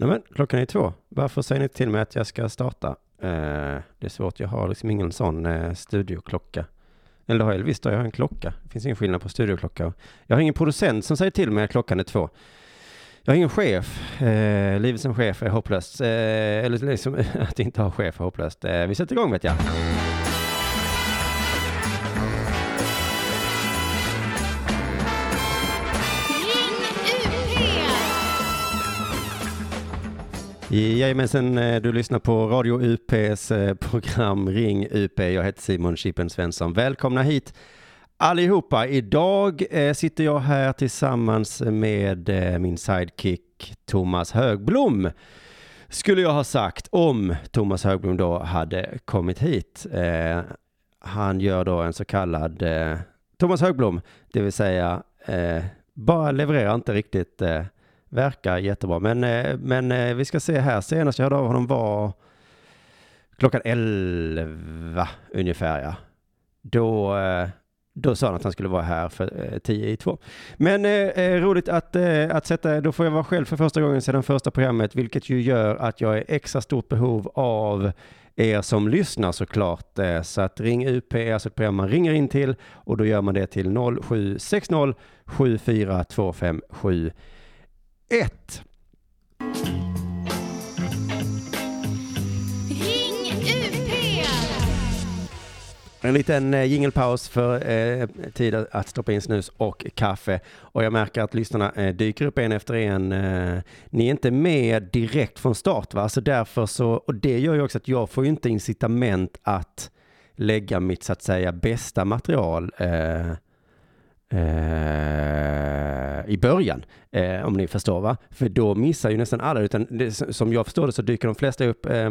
Nej men, klockan är två. Varför säger ni till mig att jag ska starta? Eh, det är svårt, jag har liksom ingen sån eh, studioklocka. Eller har jag, visst har jag en klocka. Det finns ingen skillnad på studioklocka. Jag har ingen producent som säger till mig att klockan är två. Jag har ingen chef. Eh, livet som chef är hopplöst. Eh, eller liksom, att inte ha chef är hopplöst. Eh, vi sätter igång vet jag. Jajamensan, eh, du lyssnar på Radio UPs eh, program Ring UP. Jag heter Simon Chippen Svensson. Välkomna hit allihopa. Idag eh, sitter jag här tillsammans med min sidekick Thomas Högblom. Skulle jag ha sagt om Thomas Högblom då hade kommit hit. Han gör då en så kallad Thomas Högblom, det vill säga bara levererar inte riktigt Verkar jättebra. Men, eh, men eh, vi ska se här. Senast jag hörde av honom var klockan 11 ungefär. Ja. Då, eh, då sa han att han skulle vara här för 10 i 2. Men eh, roligt att, eh, att sätta, då får jag vara själv för första gången sedan första programmet, vilket ju gör att jag är extra stort behov av er som lyssnar såklart. Så att Ring UP är alltså ett program man ringer in till och då gör man det till 0760 742571 ett. Ring UP! En liten eh, jingelpaus för eh, tid att stoppa in snus och kaffe. Och jag märker att lyssnarna eh, dyker upp en efter en. Eh, ni är inte med direkt från start va? Så därför så, och det gör ju också att jag får ju inte incitament att lägga mitt så att säga bästa material eh, i början, eh, om ni förstår va? För då missar ju nästan alla, utan det, som jag förstår det så dyker de flesta upp eh,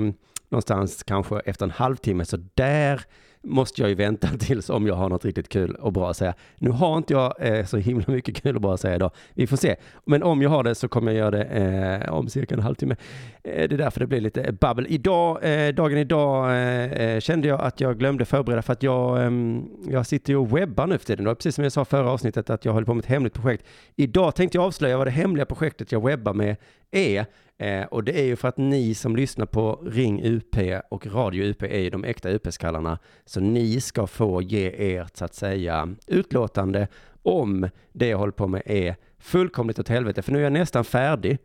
någonstans kanske efter en halvtimme, så där måste jag ju vänta tills om jag har något riktigt kul och bra att säga. Nu har inte jag eh, så himla mycket kul och bra att säga idag. Vi får se. Men om jag har det så kommer jag göra det eh, om cirka en halvtimme. Eh, det är därför det blir lite babbel. Idag, eh, dagen idag eh, eh kände jag att jag glömde förbereda för att jag, ehm, jag sitter ju och webbar nu för tiden. precis som jag sa förra avsnittet att jag håller på med ett hemligt projekt. Idag tänkte jag avslöja vad det hemliga projektet jag webbar med är. Eh, och det är ju för att ni som lyssnar på Ring UP och Radio UP är ju de äkta UP-skallarna. Så ni ska få ge ert, så att säga, utlåtande om det jag håller på med är fullkomligt åt helvete. För nu är jag nästan färdig.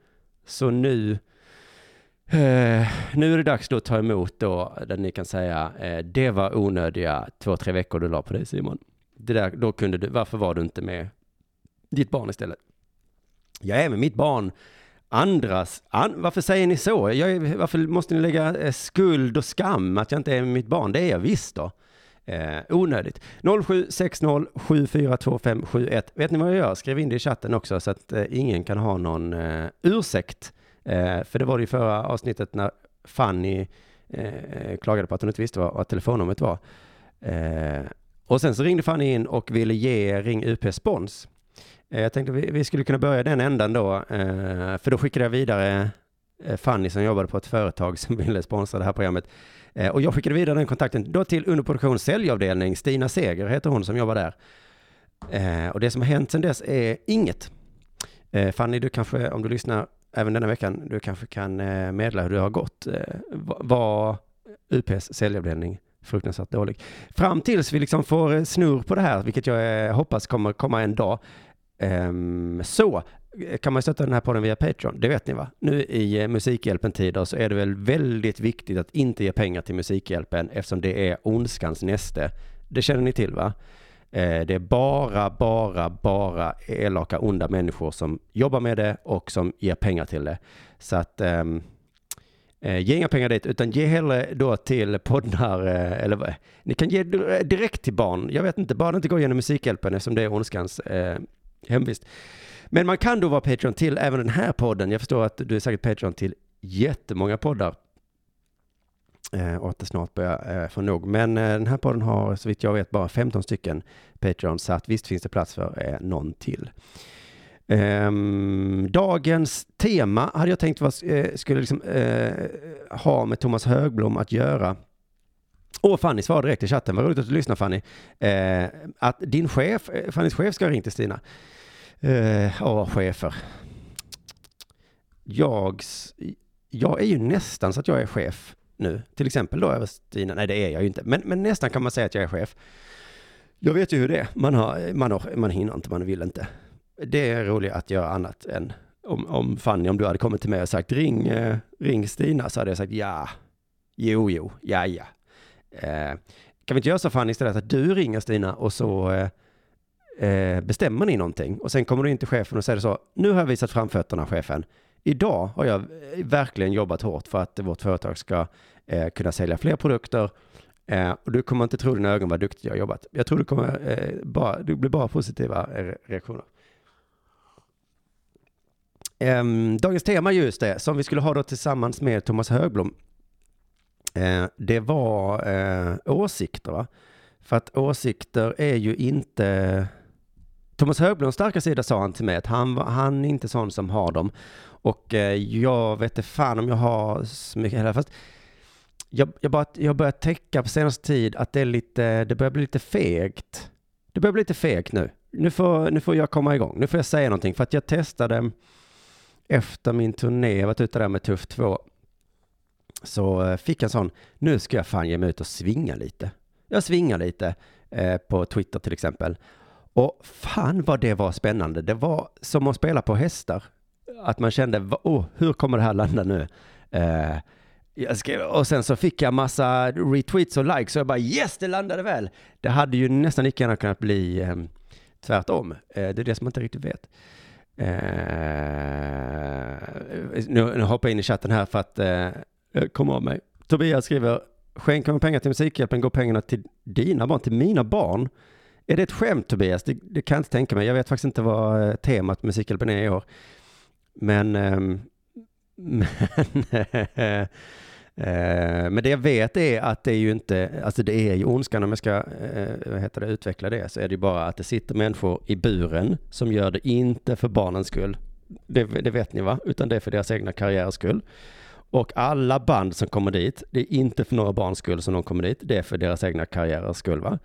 Så nu, eh, nu är det dags då att ta emot då, där ni kan säga, eh, det var onödiga två, tre veckor du la på dig Simon. Det där, då kunde du, varför var du inte med ditt barn istället? Jag är med mitt barn andras, an, varför säger ni så? Jag, varför måste ni lägga eh, skuld och skam att jag inte är med mitt barn? Det är jag visst då. Eh, onödigt. 0760 742571. Vet ni vad jag gör? Skriv in det i chatten också så att eh, ingen kan ha någon eh, ursäkt. Eh, för det var det i förra avsnittet när Fanny eh, klagade på att hon inte visste vad, vad telefonnumret var. Eh, och sen så ringde Fanny in och ville ge Ring UP spons. Eh, jag tänkte vi, vi skulle kunna börja den ändan då, eh, för då skickade jag vidare eh, Fanny som jobbade på ett företag som ville sponsra det här programmet. Och jag skickade vidare den kontakten då till underproduktion säljavdelning. Stina Seger heter hon som jobbar där. Och det som har hänt sedan dess är inget. Fanny, du kanske, om du lyssnar även denna veckan, du kanske kan meddela hur det har gått. Var UPs säljavdelning fruktansvärt dålig. Fram tills vi liksom får snurr på det här, vilket jag hoppas kommer komma en dag, Um, så kan man stötta den här podden via Patreon. Det vet ni va? Nu i eh, Musikhjälpen-tider så är det väl väldigt viktigt att inte ge pengar till Musikhjälpen eftersom det är ondskans näste. Det känner ni till va? Eh, det är bara, bara, bara elaka, onda människor som jobbar med det och som ger pengar till det. Så att um, ge inga pengar dit, utan ge hellre då till poddar, eller vad? Ni kan ge direkt till barn. Jag vet inte, bara det inte går genom Musikhjälpen eftersom det är ondskans eh, hemvist. Men man kan då vara Patreon till även den här podden. Jag förstår att du är säkert Patreon till jättemånga poddar. Eh, och att det snart börjar eh, få nog. Men eh, den här podden har så vitt jag vet bara 15 stycken Patreon. Så att visst finns det plats för eh, någon till. Ehm, dagens tema hade jag tänkt vad, eh, skulle liksom, eh, ha med Thomas Högblom att göra. Och Fanny svarade direkt i chatten, vad roligt att du lyssnar Fanny. Eh, att din chef, eh, Fannys chef ska ha ringt till Stina. Eh, åh, chefer. jag, jag är ju nästan så att jag är chef nu. Till exempel då över Stina. Nej, det är jag ju inte. Men, men nästan kan man säga att jag är chef. Jag vet ju hur det är. Man, har, man, har, man hinner inte, man vill inte. Det är roligt att göra annat än om, om Fanny, om du hade kommit till mig och sagt ring, eh, ring Stina, så hade jag sagt ja. Jo, jo, ja, ja. Eh, kan vi inte göra så Fanny istället att du ringer Stina och så eh, eh, bestämmer ni någonting och sen kommer du in till chefen och säger så, nu har jag visat framfötterna chefen. Idag har jag eh, verkligen jobbat hårt för att vårt företag ska eh, kunna sälja fler produkter eh, och du kommer inte tro dina ögon vad duktigt jag har jobbat. Jag tror du kommer eh, bara, det blir bara positiva eh, reaktioner. Ehm, dagens tema just det, som vi skulle ha då tillsammans med Thomas Högblom. Eh, det var eh, åsikter va? För att åsikter är ju inte... Thomas Högbloms starka sida sa han till mig att han, han är inte sån som har dem. Och eh, jag vet inte fan om jag har så mycket heller. Fast jag, jag, bara, jag börjar täcka på senaste tid att det är lite, det börjar bli lite fegt. Det börjar bli lite fegt nu. Nu får, nu får jag komma igång. Nu får jag säga någonting. För att jag testade efter min turné, jag var varit ute där med Tuff 2. Så eh, fick jag en sån, nu ska jag fan ge mig ut och svinga lite. Jag svingar lite eh, på Twitter till exempel. Och fan vad det var spännande. Det var som att spela på hästar. Att man kände, oh, hur kommer det här landa nu? Eh, jag skrev, och sen så fick jag massa retweets och likes och jag bara yes, det landade väl. Det hade ju nästan lika gärna kunnat bli eh, tvärtom. Eh, det är det som man inte riktigt vet. Eh, nu, nu hoppar jag in i chatten här för att eh, Eh, jag komma av mig. Tobias skriver, skänker man pengar till Musikhjälpen går pengarna till dina barn, till mina barn. Är det ett skämt Tobias? Det, det kan jag inte tänka mig. Jag vet faktiskt inte vad eh, temat Musikhjälpen är i år. Men, ehm, men, eh, men det jag vet är att det är ju inte, alltså det är ju ondskan om jag ska vad heter det, utveckla det, så är det ju bara att det sitter människor i buren som gör det inte för barnens skull. Det, det vet ni va? Utan det är för deras egna karriärers skull. Och alla band som kommer dit, det är inte för några barns skull som de kommer dit, det är för deras egna karriärers skull va?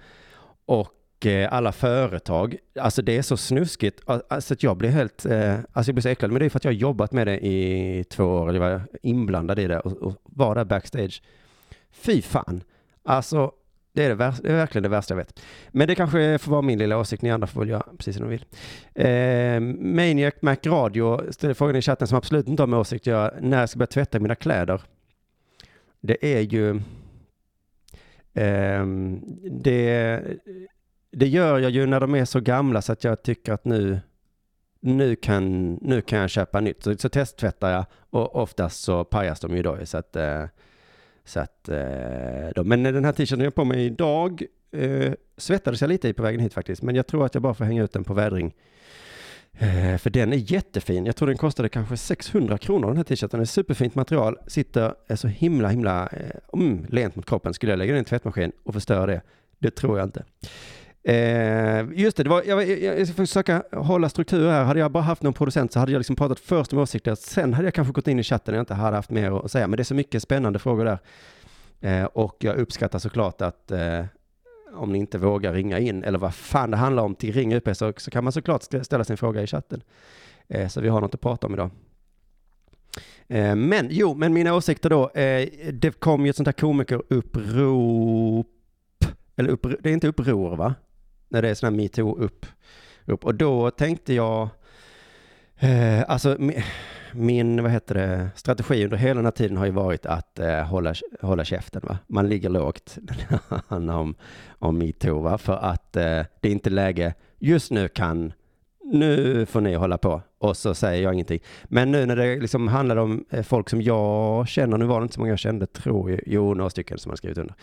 Och eh, alla företag, alltså det är så snuskigt, alltså att jag blir helt, eh, alltså jag blir så äcklad, men det är för att jag har jobbat med det i två år, jag var inblandad i det och, och var där backstage. Fy fan, alltså det är, det, värsta, det är verkligen det värsta jag vet. Men det kanske får vara min lilla åsikt, ni andra får väl göra precis som de vill. Eh, Maniac Mac Radio ställer frågan i chatten som absolut inte har med åsikt att göra, när jag ska börja tvätta mina kläder. Det är ju, Eh, det, det gör jag ju när de är så gamla så att jag tycker att nu, nu, kan, nu kan jag köpa nytt. Så, så testtvättar jag och oftast så pajas de ju då. Så att, eh, så att, eh, då. Men den här t-shirten jag har på mig idag eh, svettades jag lite i på vägen hit faktiskt. Men jag tror att jag bara får hänga ut den på vädring. Eh, för den är jättefin. Jag tror den kostade kanske 600 kronor den här t-shirten. Det är superfint material. Sitter är så himla himla eh, mm, lent mot kroppen. Skulle jag lägga den i en tvättmaskin och förstöra det? Det tror jag inte. Eh, just det, det var, jag, jag, jag ska försöka hålla struktur här. Hade jag bara haft någon producent så hade jag liksom pratat först om åsikter. Sen hade jag kanske gått in i chatten och jag inte hade haft mer att säga. Men det är så mycket spännande frågor där. Eh, och jag uppskattar såklart att eh, om ni inte vågar ringa in, eller vad fan det handlar om till Ring UP, så, så kan man såklart ställa sin fråga i chatten. Eh, så vi har något att prata om idag. Eh, men jo, men mina åsikter då. Eh, det kom ju ett sånt här komikerupprop, eller upp, det är inte uppror va? När det är sån här metoo upp, upp. Och då tänkte jag, eh, alltså min, vad heter det, strategi under hela den här tiden har ju varit att eh, hålla, hålla käften va. Man ligger lågt när det handlar om, om metoo va. För att eh, det är inte läge, just nu kan, nu får ni hålla på. Och så säger jag ingenting. Men nu när det liksom handlar om eh, folk som jag känner, nu var det inte så många jag kände, tror jag, jo några stycken som har skrivit under.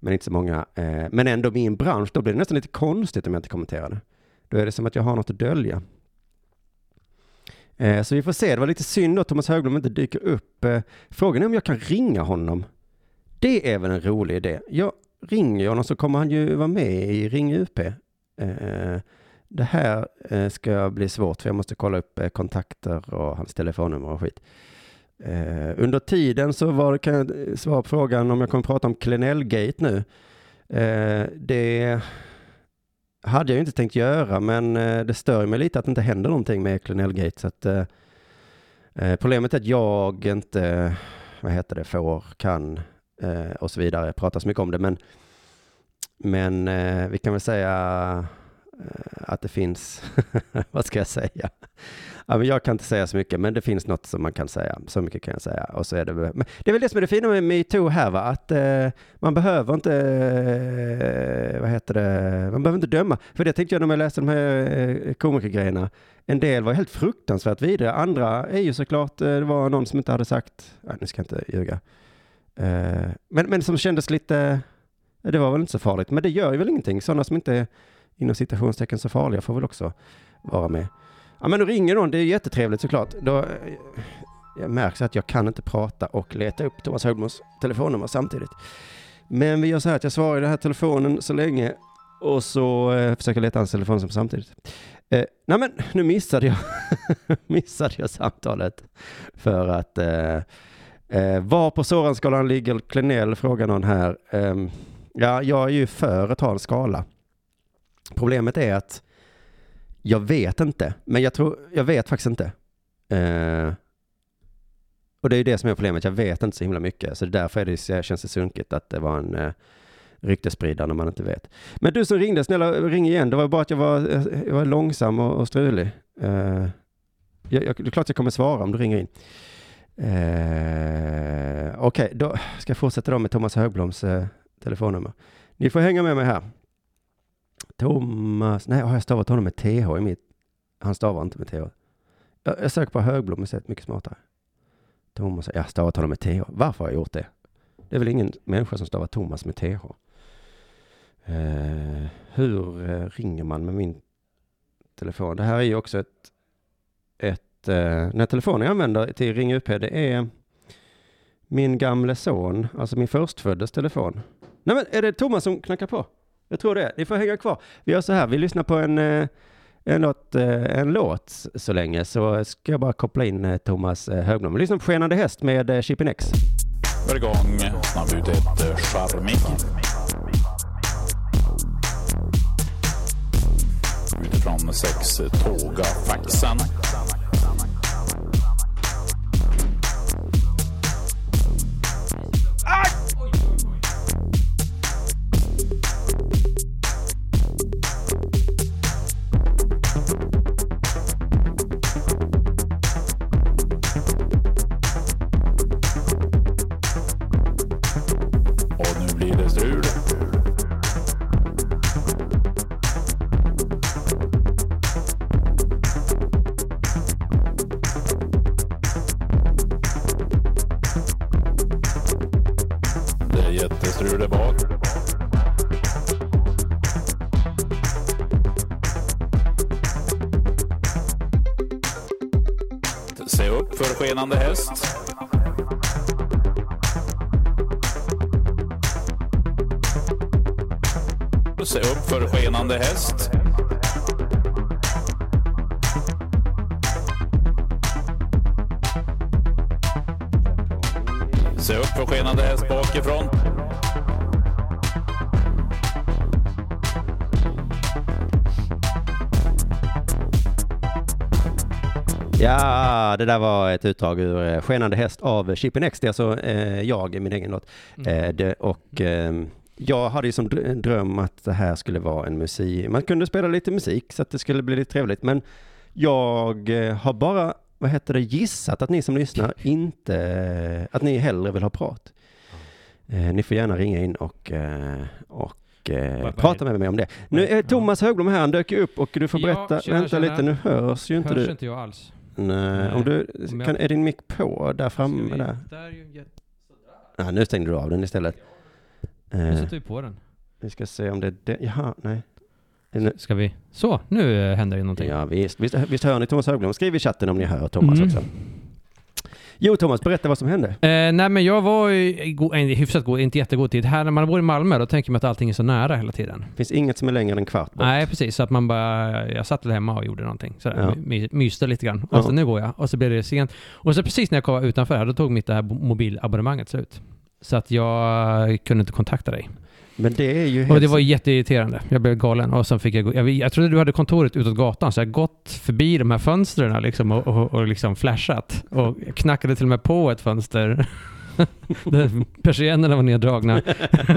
Men inte så många. Eh, men ändå min bransch, då blir det nästan lite konstigt om jag inte kommenterar det. Då är det som att jag har något att dölja. Eh, så vi får se, det var lite synd att Thomas Högblom inte dyker upp. Eh, frågan är om jag kan ringa honom. Det är väl en rolig idé. Jag ringer honom så kommer han ju vara med i Ring UP. Eh, det här eh, ska bli svårt för jag måste kolla upp eh, kontakter och hans telefonnummer och skit. Eh, under tiden så var, kan jag svara på frågan om jag kommer prata om Klenellgate nu. Det hade jag ju inte tänkt göra, men det stör mig lite att det inte händer någonting med Klenellgate. Så att, problemet är att jag inte, vad heter det, får, kan och så vidare prata så mycket om det. Men, men vi kan väl säga Eh, att det finns, vad ska jag säga? Ja, men jag kan inte säga så mycket, men det finns något som man kan säga. Så mycket kan jag säga. Och så är det, men det är väl det som är det fina med metoo här, va? att eh, man behöver inte, eh, vad heter det, man behöver inte döma. För det tänkte jag när jag läste de här eh, komikergrejerna. En del var helt fruktansvärt vidare, andra är ju såklart, eh, det var någon som inte hade sagt, nej nu ska jag inte ljuga. Eh, men, men som kändes lite, det var väl inte så farligt, men det gör ju väl ingenting. Sådana som inte är inom citationstecken så farliga får väl också vara med. Ja men då ringer någon, det är jättetrevligt såklart. Då, eh, jag märks att jag kan inte prata och leta upp Thomas Högmos telefonnummer samtidigt. Men vi gör så här att jag svarar i den här telefonen så länge och så eh, försöker leta hans telefonnummer samtidigt. Eh, nej men nu missade jag, missade jag samtalet för att eh, eh, var på Soranskalan ligger Klenell frågar någon här. Ehm, ja, jag är ju för att ha en skala. Problemet är att jag vet inte, men jag tror, jag vet faktiskt inte. Eh, och det är ju det som är problemet, jag vet inte så himla mycket. Så därför är det, känns det sunkigt att det var en eh, ryktesspridare när man inte vet. Men du som ringde, snälla ring igen. Det var bara att jag var, eh, jag var långsam och, och strulig. Eh, jag, jag, det är klart jag kommer svara om du ringer in. Eh, Okej, då ska jag fortsätta då med Thomas Högbloms eh, telefonnummer. Ni får hänga med mig här. Thomas, nej, har jag stavat honom med TH i mitt? Han stavar inte med TH. Jag, jag söker på Högblom och sett mycket smartare. Thomas, jag har stavat honom med TH. Varför har jag gjort det? Det är väl ingen människa som stavar Thomas med TH? Uh, eh, hur eh, ringer man med min telefon? Det här är ju också ett, ett eh, uh, den här telefonen jag använder till Ring UP, det är min gamle son, alltså min förstföddes telefon. Nej men är det Thomas som knackar på? Jag tror det. Ni får hänga kvar. Vi gör så här, vi lyssnar på en, eh, en, låt, eh, en låt så länge, så ska jag bara koppla in eh, Thomas Högblom. Vi lyssnar på Skenande häst med Chippin X. Var igång, snabb ut ett charmig. Utifrån sex tåga faxen. Det där var ett utdrag ur eh, Skenande häst av Chippy Next. Det är alltså eh, jag, min egen låt. Eh, det, och eh, jag hade ju som dr- dröm att det här skulle vara en musik. Man kunde spela lite musik så att det skulle bli lite trevligt. Men jag eh, har bara, vad heter det, gissat att ni som lyssnar inte, att ni hellre vill ha prat. Eh, ni får gärna ringa in och, och vad prata med mig om det. Nu är Ja. Thomas Högblom här, han dök upp och du får Ja, berätta. tjena, Vänta tjena. lite, nu hörs ju inte Hörs du. inte jag alls. Nej, om du, Om jag- kan, är din mick på där framme Ska vi- där? Där är ju Nej, nu stängde du av den istället. Nu Eh, sätter vi på den. vi ska se om det är det. Jaha, nej. Ska vi? Så, nu eh, händer det någonting. Ja, visst, visst, visst hör ni Thomas Högblom? Skriv i chatten om ni hör Thomas Mm. också. Jo, Thomas, berätta vad som hände. Eh, nej men jag var i go- hyfsat god, inte jättegod tid. Här när man bor i Malmö då tänker man att allting är så nära hela tiden. finns inget som är längre än en kvart bort. Nej precis, så att man bara, jag satt väl hemma och gjorde någonting. Sådär, Ja. my, myste lite grann. Och Ja. så nu går jag. Och så blev det sent. Och så precis när jag kom utanför här, då tog mitt det här bo- mobilabonnemanget slut. Så att jag kunde inte kontakta dig. Men det är ju Och helt... det var jätteirriterande. Jag blev galen. Och sen fick jag gå. Jag, jag trodde du hade kontoret utåt gatan, så jag gått förbi de här fönstren liksom, och, och, och liksom flashat. Och knackade till och med på ett fönster. Persiennerna var neddragna.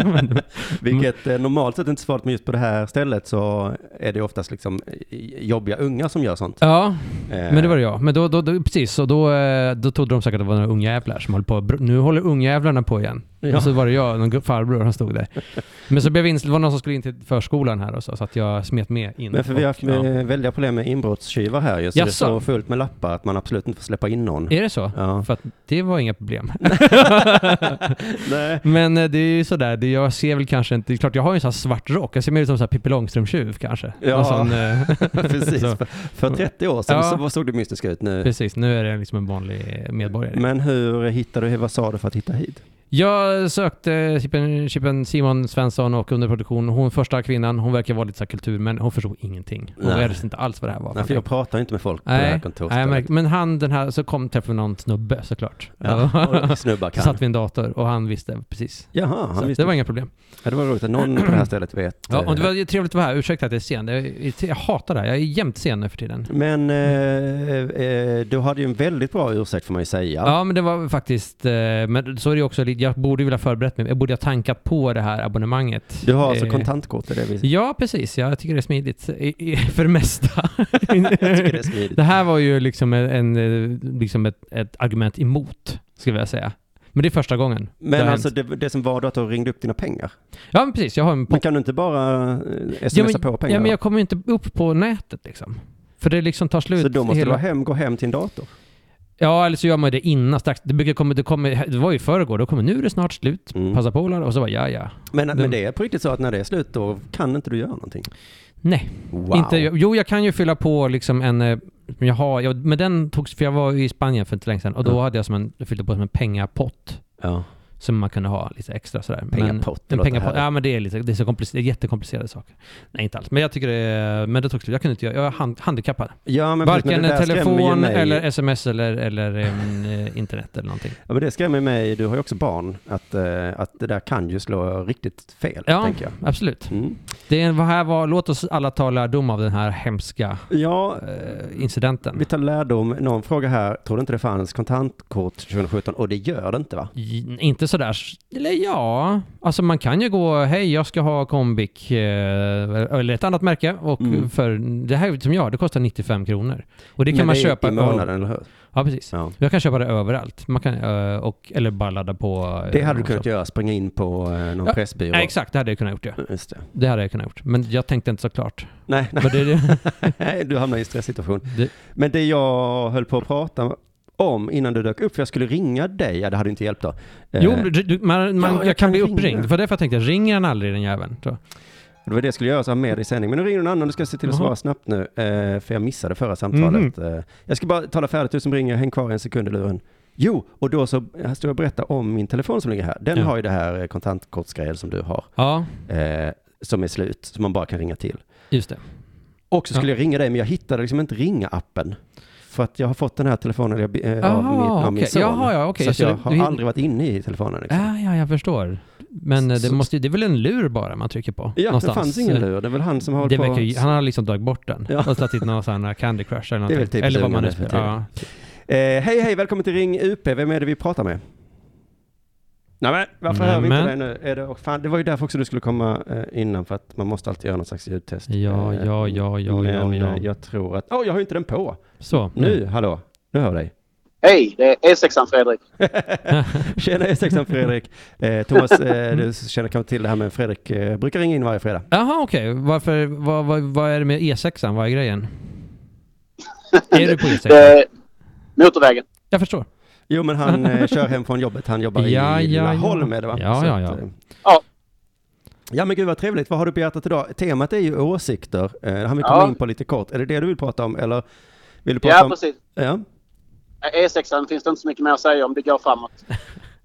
Vilket eh, normalt sett inte är så farligt, men just på det här stället så är det oftast liksom eh, jobbiga unga som gör sånt. ja, Eh, men det var det jag. Men då, då, då precis, och då, eh, då trodde de säkert att det var några ungjävlar som höll på. Nu håller ungjävlarna på igen. Ja. Och så var det jag, någon farbror, han stod där. Men så blev inställd, det var någon som skulle in till förskolan här och så, så att jag smet med in. Men för vi har haft med väldiga problem med inbrottstjuvar här ju, så det Jaså? står fullt med lappar att man absolut inte får släppa in någon. Är det så? Ja. För att det var inga problem. Nej. Men eh, det är ju sådär, det, jag ser väl kanske inte, det är klart jag har ju en sån här svart rock, jag ser mer ut som en Pippi Långstrump-tjuv kanske. Ja. Sån, eh, Precis. så, För, för 30 år sedan Ja. så såg det mystiskt ut nu. precis, nu är det liksom en vanlig medborgare. Men hur hittade du, vad sa du för att hitta hit? Jag sökte chippen, chippen Simon Svensson och underproduktion. Hon första kvinnan, hon verkar vara lite så här kultur, men hon förstod ingenting. Hon Nej. visste inte alls vad det här var. Nej, för jag pratar inte med folk på det här Nej, kontoret. nej, men, han den här, så kom träffade någon snubbe såklart. Ja, snubbar så kan. satt vid en dator och han visste precis. Jaha, Så han att visste. det var inga problem. Ja, det var roligt att någon på det här stället vet. Ja, och det eh, var trevligt att vara här. Ursäkta att jag är sen. Jag hatar det här. Jag är jämt sen nu för tiden. Men eh, eh, du hade ju en väldigt bra ursäkt får man ju säga. Ja, men det var faktiskt... eh, Men så är det också Jag borde vilja förberett mig. Jag borde ha tankat på det här abonnemanget. Du har alltså Eh, kontantkort i det viset? Ja, precis. Jag tycker det är smidigt. I, i, för det mesta. Det det här var ju liksom en, en, liksom ett, ett argument emot, skulle jag säga. Men det är första gången. det Men har alltså det, det som var då att du ringde upp dina pengar. Ja, men precis. Jag har en Men kan du inte bara eh, ja, smsa men, på pengar? ja, men jag kommer ju inte upp på nätet liksom. För det liksom tar slut. så då måste hela... du hem, gå hem till en dator? Ja, eller så gör man det innan. Strax. Det, brukar komma, det, kommer, det var ju förrgår, då kommer nu är det snart slut. Mm. Passa på och så var ja, ja. Men, men det är på riktigt så att när det är slut då kan inte du göra någonting? Nej, Wow. inte, jo jag kan ju fylla på liksom en, eh, jag har, jag, men den togs, för jag var i Spanien för inte länge sedan och då Ja. hade jag som en, jag fyllde på som en pengapott. Ja. Som man kunde ha lite extra sådär. Pengapott, det en låter pengapott. Ja men det är, lite, det är så komplicerat, jättekomplicerade saker. Nej inte alls, men jag tycker det men det tog slut. Jag kunde inte göra, jag är hand, handikappad. Ja, men Varken men telefon eller sms eller, eller eh, internet eller någonting. Ja, men det skrämmer mig, du har ju också barn, att, eh, att det där kan ju slå riktigt fel, Ja, absolut. Mm. Det är, här var, låt oss alla ta lärdom av den här hemska Ja, eh, incidenten. vi tar lärdom. Någon fråga här, tror du inte det fanns kontantkort 2017? Och det gör det inte va? J- Inte sådär, eller ja, alltså man kan ju gå, hej jag ska ha Combic eh, eller ett annat märke och Mm. för det här som jag, det kostar 95 kronor. Och det kan Men man är köpa i månaden, eller hur? Ja, precis. Ja. Jag kan köpa det överallt. Man kan, eh, och, eller bara ladda på... eh, Det hade du kunnat göra, springa in på någon Ja, pressbyrå. Ja, exakt, det hade jag kunnat gjort. Ja. Just det. Det hade jag kunnat gjort. Men jag tänkte inte så klart. Nej, nej. Det, det, Nej, du hamnar i en stresssituation. det, Men det jag höll på att prata om innan du dök upp, för jag skulle ringa dig, ja det hade inte hjälpt då. Eh, jo, du, du, man, man, Ja, jag, jag kan bli ringa. uppringd. För därför tänkte jag, ringer han aldrig den jäveln? Så. Det var det jag skulle göra, så ha med i sändning. Men nu ringer någon annan, du ska se till att svara snabbt nu, eh, för jag missade förra samtalet. Eh, Jag ska bara tala färdigt, du som ringer, häng kvar en sekund i luren. Jo, och då så här står jag och berättar om min telefon som ligger här. Den Ja. har ju det här kontantkortsgrejen som du har, Ja, eh, som är slut, som man bara kan ringa till. just det. Och så skulle jag ringa dig, men jag hittade liksom inte ringa-appen. För att jag har fått den här telefonen av, min, Aha, av min okej. son. Jaha, ja, okej. Så, Så jag har du- aldrig varit inne i telefonen. Liksom. Ja, ja, jag förstår. Men eh, det, Så- måste, det är väl en lur bara man trycker på? Ja, någonstans. det fanns ingen lur. Det är väl han som har Det på... verkar, han har liksom tagit bort den Ja. och satt dit någon sån här Candy Crush eller Det är någonting. väl typiskt eller vad man nu spelar. Ja. Eh, hej, hej, välkommen till Ring UP. Vem är det vi pratar med? Nej men varför hör vi inte dig Nämen. nu? Är det, fan, det var ju därför också du skulle komma eh, innan, för att man måste alltid göra någon slags ljudtest. Ja, Eh, ja, ja, ja, men ja, ja. eh, jag tror att... Åh, jag har ju inte den på! Så. Nu, hallå. Nu hör jag dig. Hej, det är E6an Fredrik. Tjena E6an Fredrik. Eh, Thomas, eh, du känner kanske till det här med Fredrik eh, brukar ringa in varje fredag. Jaha, okej. Varför, vad, vad, vad är det med E6an? Vad är grejen? är du på E6? Det, motorvägen. Jag förstår. Jo, men han eh, kör hem från jobbet. Han jobbar Ja, i ja, ja. Laholm är det va? Ja, Så ja, att, ja. eh, Ja. Ja men gud vad trevligt. Vad har du på hjärtat idag? Temat är ju åsikter. Eh, Det har vi kommit Ja. in på lite kort. Är det det du vill prata om eller vill du prata Ja, om? precis. Ja. E6an finns det inte så mycket mer att säga om. Det går framåt.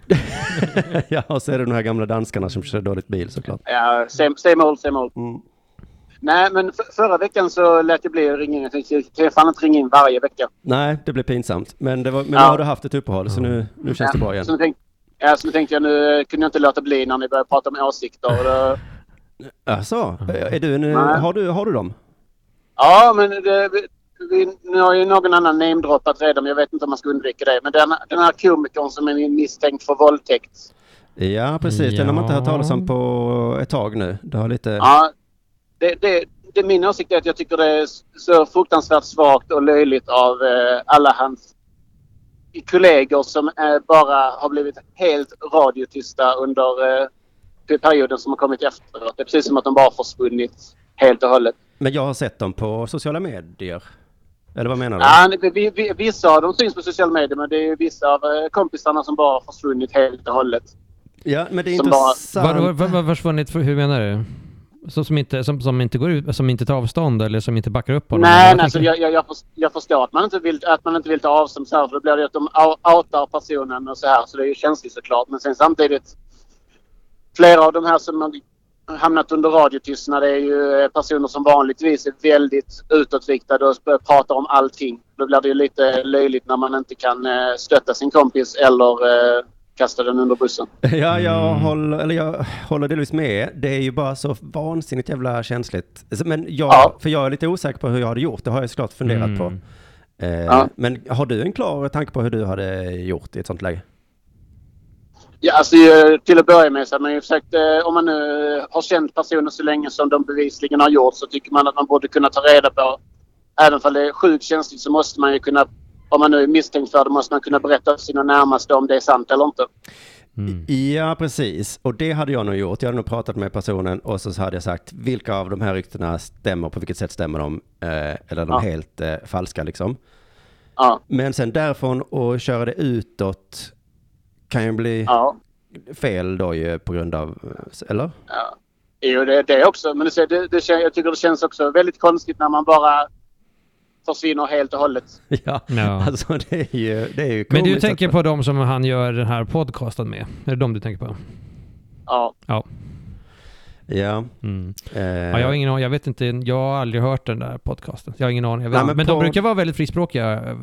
ja, och så är det de här gamla danskarna som kör dåligt bil såklart. Ja, same, same old, same old. Mm. Nej, men f- förra veckan så lät jag bli att ringa in. Jag tänkte, jag kan fan inte ringa in varje vecka. Nej, det blev pinsamt. Men, det var, men Ja. nu har du haft ett uppehåll så nu, nu känns det bra igen. Så nu tänkte, Ja, så nu tänkte jag nu kunde jag inte låta bli när ni började prata om åsikter. Och då, Alltså, är du en, har, du, har du dem? ja, men det, vi, nu har ju någon annan namedroppat redan, men jag vet inte om man ska undvika det. Men den, den här komikern som är misstänkt för våldtäkt. Ja, precis. Den har man inte hört talas om Ja. på ett tag nu. Det har lite... Ja, det, det, det, min åsikt är att jag tycker det är så fruktansvärt svagt och löjligt av eh, alla hans kollegor som eh, bara har blivit helt radiotysta under eh, perioden som har kommit efteråt. Det är precis som att de bara försvunnit helt och hållet. Men jag har sett dem på sociala medier. Eller vad menar du? Ja, vi, vi, vissa av dem syns på sociala medier men det är ju vissa av eh, kompisarna som bara har försvunnit helt och hållet. Ja, men det är Som bara- intressant. Vad var, var, försvunnit, för- hur menar du? Som, som, inte, som, som inte går ut, som inte tar avstånd eller som inte backar upp honom? Nej, nej alltså, jag, jag, jag, förstår, att man inte vill, att man inte vill ta avstånd så här för då blir det att de ou- outar personen och så här så det är ju känsligt såklart. Men sen samtidigt flera av de här som har hamnat under radiotystnad är ju eh, personer som vanligtvis är väldigt utåtriktade och pratar om allting. Då blir det ju lite löjligt när man inte kan eh, stötta sin kompis eller eh, kasta den under bussen. Ja, jag, Mm. håller, eller jag håller delvis med. Det är ju bara så vansinnigt jävla känsligt. Alltså, Men jag, Ja. för jag är lite osäker på hur jag hade gjort. Det har jag såklart funderat Mm. på. Eh, Ja. Men har du en klar tanke på hur du hade gjort i ett sånt läge? Ja, alltså eh, till att börja med så har man ju försökt, eh, om man nu har känt personer så länge som de bevisligen har gjort så tycker man att man borde kunna ta reda på, även om det är sjukt känsligt så måste man ju kunna, om man nu är misstänkt för det, måste man kunna berätta för sina närmaste om det är sant eller inte. Mm. Ja, precis. Och det hade jag nog gjort. Jag hade nog pratat med personen och så hade jag sagt vilka av de här ryktena stämmer, på vilket sätt stämmer de? Eh, eller är de Ja. helt eh, falska liksom. Ja, Men sen därifrån och köra det utåt kan ju bli ja. fel då ju på grund av, eh, eller? ja. Jo, det, det också. Men det, det, det, jag tycker det känns också väldigt konstigt när man bara försvinner helt och hållet. Ja, Ja. alltså det är ju, det är ju Men du tänker på de som han gör den här podcasten med? Är det de du tänker på? Ja. Ja. Ja. Mm. Eh, ja jag har ingen aning, jag vet inte, jag har aldrig hört den där podcasten. Jag har ingen aning. Jag vet, Nej, men men de på- brukar vara väldigt frispråkiga,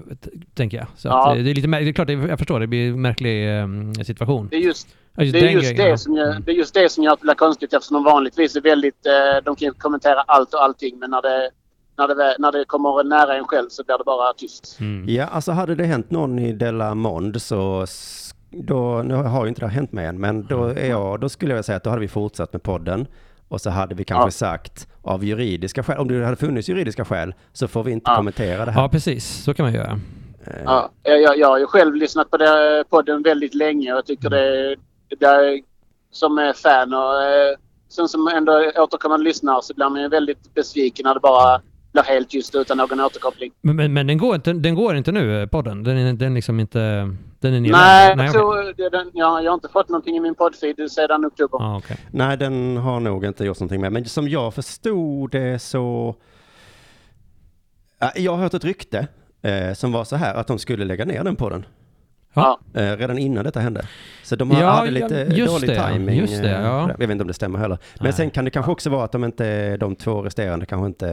tänker jag. Så Ja. att, eh, det är lite det är klart, jag förstår, det blir en märklig eh, situation. Det är just Ja, just Det är, just grejen, det, som gör, det är just det som gör att det blir konstigt eftersom de vanligtvis är väldigt... Eh, de kan ju kommentera allt och allting men när det, när, det, när det kommer nära en själv så blir det bara tyst. Mm. Ja, alltså hade det hänt någon i Della Mond så då, nu har ju inte det hänt mig än, men då, är jag, då skulle jag säga att då hade vi fortsatt med podden och så hade vi kanske Ja. sagt av juridiska skäl, om det hade funnits juridiska skäl så får vi inte Ja. kommentera det här. Ja, precis. Så kan man göra. Eh, Ja, jag, jag, har ju själv lyssnat på det, podden väldigt länge och jag tycker det, det är, som är fan och eh, sen som ändå återkommande lyssnare så blir man ju väldigt besviken när det bara blir helt tyst utan någon återkoppling. Men, men, men den, går inte, den går inte nu, eh, podden? Den är den liksom inte... Den är nedlagd? Nej, så, det, den, jag, jag har inte fått någonting i min poddfeed sedan oktober. Ja, okej. Nej, den har nog inte gjort någonting med. Men som jag förstod det så... Ja, Jag har hört ett rykte eh, som var så här att de skulle lägga ner den podden. Ja. Eh, redan innan detta hände. Så de har Ja, hade ja, lite just dålig det, ja. timing. Just det, eh, ja. Jag vet inte om det stämmer heller. Men Nej. sen kan det kanske också vara att de inte, de två resterande kanske inte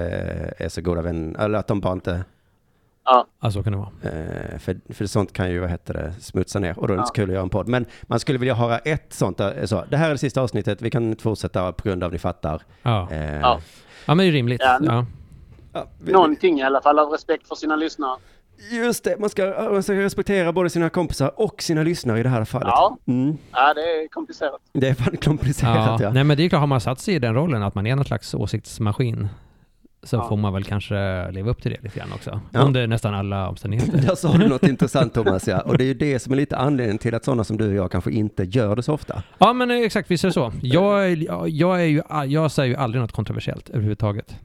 är så goda vänner. Eller att de bara inte, Ja, Ja, så kan det vara. eh, för, för sånt kan ju, vad heter det, smutsa ner. Och då är det inte så Ja. kul att göra en podd. Men man skulle vilja höra ett sånt, där, så, det här är det sista avsnittet, vi kan inte fortsätta på grund av ni fattar. Ja, Eh, Ja. ja men det är rimligt. Ja, Ja. ja, någonting i alla fall av respekt för sina lyssnare. Just det, man ska, man ska respektera både sina kompisar och sina lyssnare i det här fallet. Ja. Mm, Ja, det är komplicerat. det är fan komplicerat ja. Nej men det är klart, har man satt sig i den rollen att man är någon slags åsiktsmaskin så Ja. får man väl kanske leva upp till det lite grann också. Ja. Under nästan alla omständigheter. Där sa du något intressant Thomas ja. Och det är ju det som är lite anledningen till att sådana som du och jag kanske inte gör det så ofta. Ja men eh, exakt, visst är det så. Jag, jag, är ju, jag säger ju aldrig något kontroversiellt överhuvudtaget.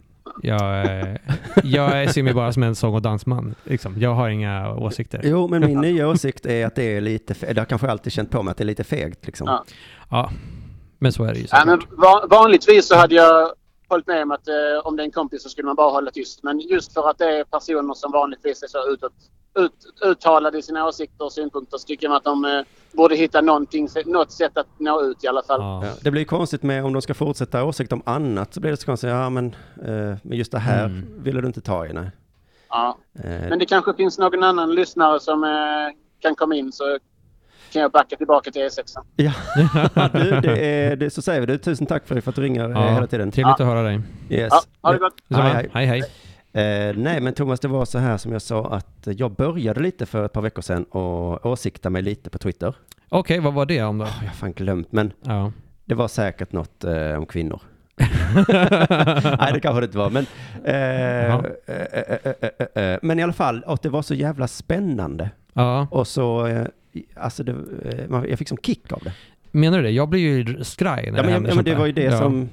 Jag, eh, jag ser mig bara som en sång och dansman. Liksom. Jag har inga åsikter. Jo, men min nya åsikt är att det är lite, det har kanske alltid känt på mig att det är lite fegt liksom. Ja. Ja, men så är det ju Ja, men vanligtvis så hade jag hållit med om att eh, om det är en kompis så skulle man bara hålla tyst. Men just för att det är personer som vanligtvis är så utåt, ut, uttalade i sina åsikter och synpunkter så tycker jag att de eh, borde hitta någonting, något sätt att nå ut i alla fall. Ja. Ja, det blir konstigt med om de ska fortsätta åsikt om annat så blir det så konstigt, ja men, eh, men just det här Mm. ville du inte ta i, nej. Ja. Eh, Men det kanske finns någon annan lyssnare som eh, kan komma in så kan jag backa tillbaka till E6. Ja, du, det är, det, så säger vi det. Tusen tack för, för att du ringer eh, Ja, hela tiden. Trevligt att höra dig. Yes. Ja, ha det gott. Detsamma. Hej, Hej, hej. Eh, nej, men Thomas, det var så här som jag sa att jag började lite för ett par veckor sedan och åsikta mig lite på Twitter. Okej, vad var det om då? Oh, jag har fan glömt, men Ja. det var säkert något eh, om kvinnor. nej, det kanske det inte var, men, eh, eh, eh, eh, men i alla fall, och det var så jävla spännande. ja. Och så, alltså, det, jag fick som kick av det. Menar du det? Jag blir ju skraj när Ja, men, händer ja, men det var ju det Ja. som...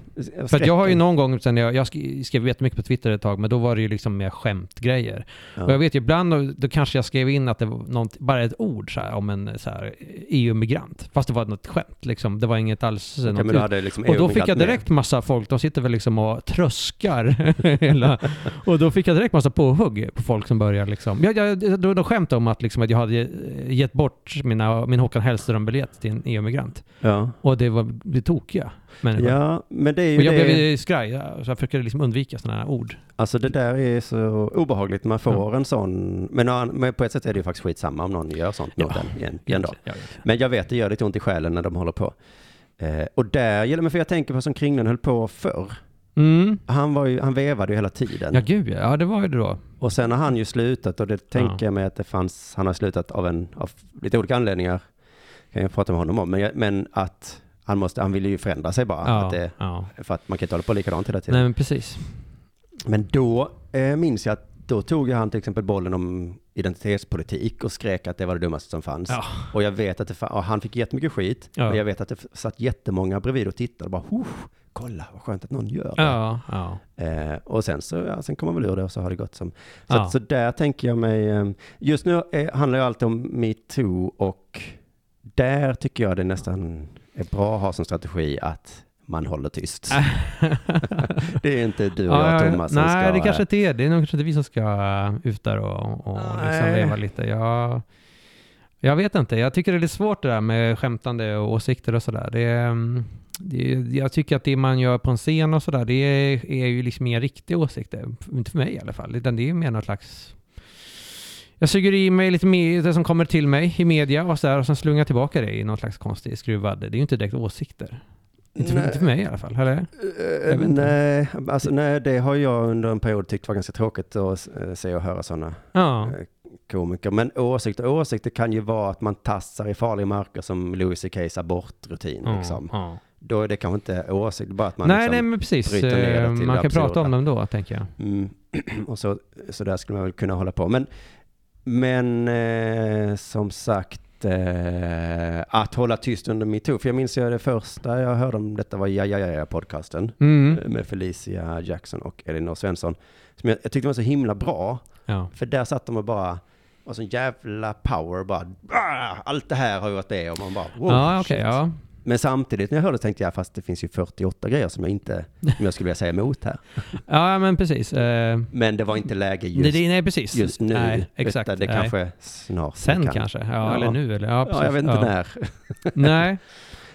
För att jag har ju någon gång sen jag, jag sk- skrev jättemycket på Twitter ett tag, men då var det ju liksom mer skämtgrejer. Ja. Och jag vet ju ibland, då, kanske jag skrev in att det var något, bara ett ord så här, om en så EU-migrant. Fast det var något skämt liksom. Det var inget alls Ja, något men du hade liksom Och då fick jag direkt massa folk, de sitter väl liksom och tröskar hela... Och då fick jag direkt massa påhugg på folk som börjar liksom... Jag, jag, då, då skämtade om att, liksom, att jag hade gett bort mina, min Håkan Hellström-biljett till en EU-migrant. Ja. Och det var det tokiga människor. ja, men det är ju Och jag det... blev skraj, så jag försöker liksom undvika sådana här ord. Alltså det där är så obehagligt. Man får en sån... Men, på ett sätt är det ju faktiskt skitsamma om någon gör sånt mot en igen, igen då. Vet. Men jag vet, det gör lite ont i själen när de håller på. Eh, och där gäller men för jag tänker på som Kringlan höll på förr. Mm. Han, var ju, han vevade ju hela tiden. Ja, gud ja. Ja, det var ju det då. Och sen har han ju slutat och det tänker Ja. jag mig att det fanns, han har slutat av, en, av lite olika anledningar. Kan jag prata med honom om. Men, jag, men att han måste, han ville ju förändra sig bara. Ja, Att det, ja. för att man kan inte hålla på likadant hela tiden. Nej, men precis. Men då eh, minns jag att då tog han till exempel bollen om identitetspolitik och skrek att det var det dummaste som fanns. Ja. Och jag vet att det, fa- och han fick jättemycket skit. Ja. Och jag vet att det satt jättemånga bredvid och tittade och bara, "Huh, kolla vad skönt att någon gör det. Ja. Eh, och sen så, ja, sen kom man väl ur det och så har det gått som. Så, att, så där tänker jag mig, eh, just nu eh, handlar ju allt om metoo och där tycker jag det nästan är bra att ha som strategi att man håller tyst. det är inte du och jag Ja, Thomas som Nej, ska... det kanske inte är. Det är nog kanske inte vi som ska ut där och, och liksom leva lite. Jag, jag vet inte. Jag tycker det är lite svårt det där med skämtande och åsikter och sådär. Det, mm, det, jag tycker att det man gör på en scen och sådär, det är, är ju liksom inga riktiga åsikter. Inte för mig i alla fall. Utan det är mer något slags... Jag suger i mig lite mer det som kommer till mig i media och så där, och sen slungar jag tillbaka det i någon slags konstig skruvad... Det är ju inte direkt åsikter. Inte för, inte för mig i alla fall. Eller? Eh, inte. nej, alltså, nej, det har jag under en period tyckt var ganska tråkigt att eh, se och höra sådana Ja. komiker. Men åsikter, åsikter kan ju vara att man tassar i farliga marker som Louis CKs abortrutin. Ja, Liksom. ja. Då är det kanske inte åsikt, bara att man nej, liksom, nej, men precis. bryter ner det Eh, till Man kan prata absurda. om dem då, tänker jag. Mm. Och så, så där skulle man väl kunna hålla på. Men, men eh, som sagt, eh, att hålla tyst under metoo. För jag minns ju det första jag hörde om detta var Ja Ja Ja podcasten Mm. med Felicia Jackson och Elinor Svensson. Som jag, jag tyckte var så himla bra. Ja. För där satt de och bara, och sån jävla power bara, "Ah, allt det här har jag varit med om. Man bara, wow, ja, shit." ja. Men samtidigt när jag hörde tänkte jag, fast det finns ju 48 grejer som jag inte, som jag skulle vilja säga emot här. Ja, men precis. Eh, Men det var inte läge just det- nej, precis. just nu. Nej, exakt. Utan det nej. kanske snart Sen kan. kanske. Ja, Ja. eller nu. Eller, ja, precis. Ja, jag vet inte ja. när. Nej.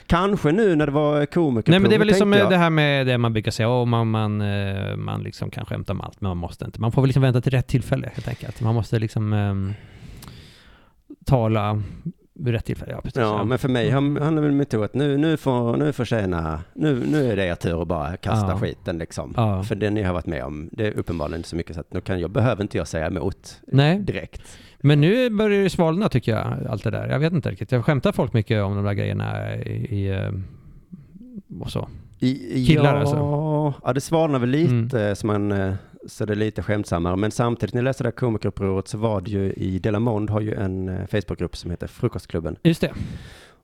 Kanske nu när det var komikerprov. nej, men det är väl liksom jag. det här med det man brukar säga, oh, man, man, eh, man liksom kan skämta om allt, men man måste inte. Man får väl liksom vänta till rätt tillfälle, helt enkelt. Man måste liksom ehm, tala vid rätt tillfälle. Ja, precis. Ja, men för mig han- handlar väl metod att nu, nu får, nu får tjäna, nu, nu är det er tur att bara kasta Ja. skiten liksom. Ja. För det ni har varit med om, det är uppenbarligen inte så mycket så att nu kan jag, behöver inte jag säga emot Nej. direkt. Men nu börjar det svalna tycker jag, allt det där. Jag vet inte riktigt. Jag skämtar folk mycket om de där grejerna i, i eh, och så. I, Killar ja, alltså? Ja, det svalnar väl lite så, man, eh, så det är lite skämtsammare. Men samtidigt när jag läste det här komikerupproret så var det ju i Delamond har ju en eh, Facebookgrupp som heter Frukostklubben. Just det.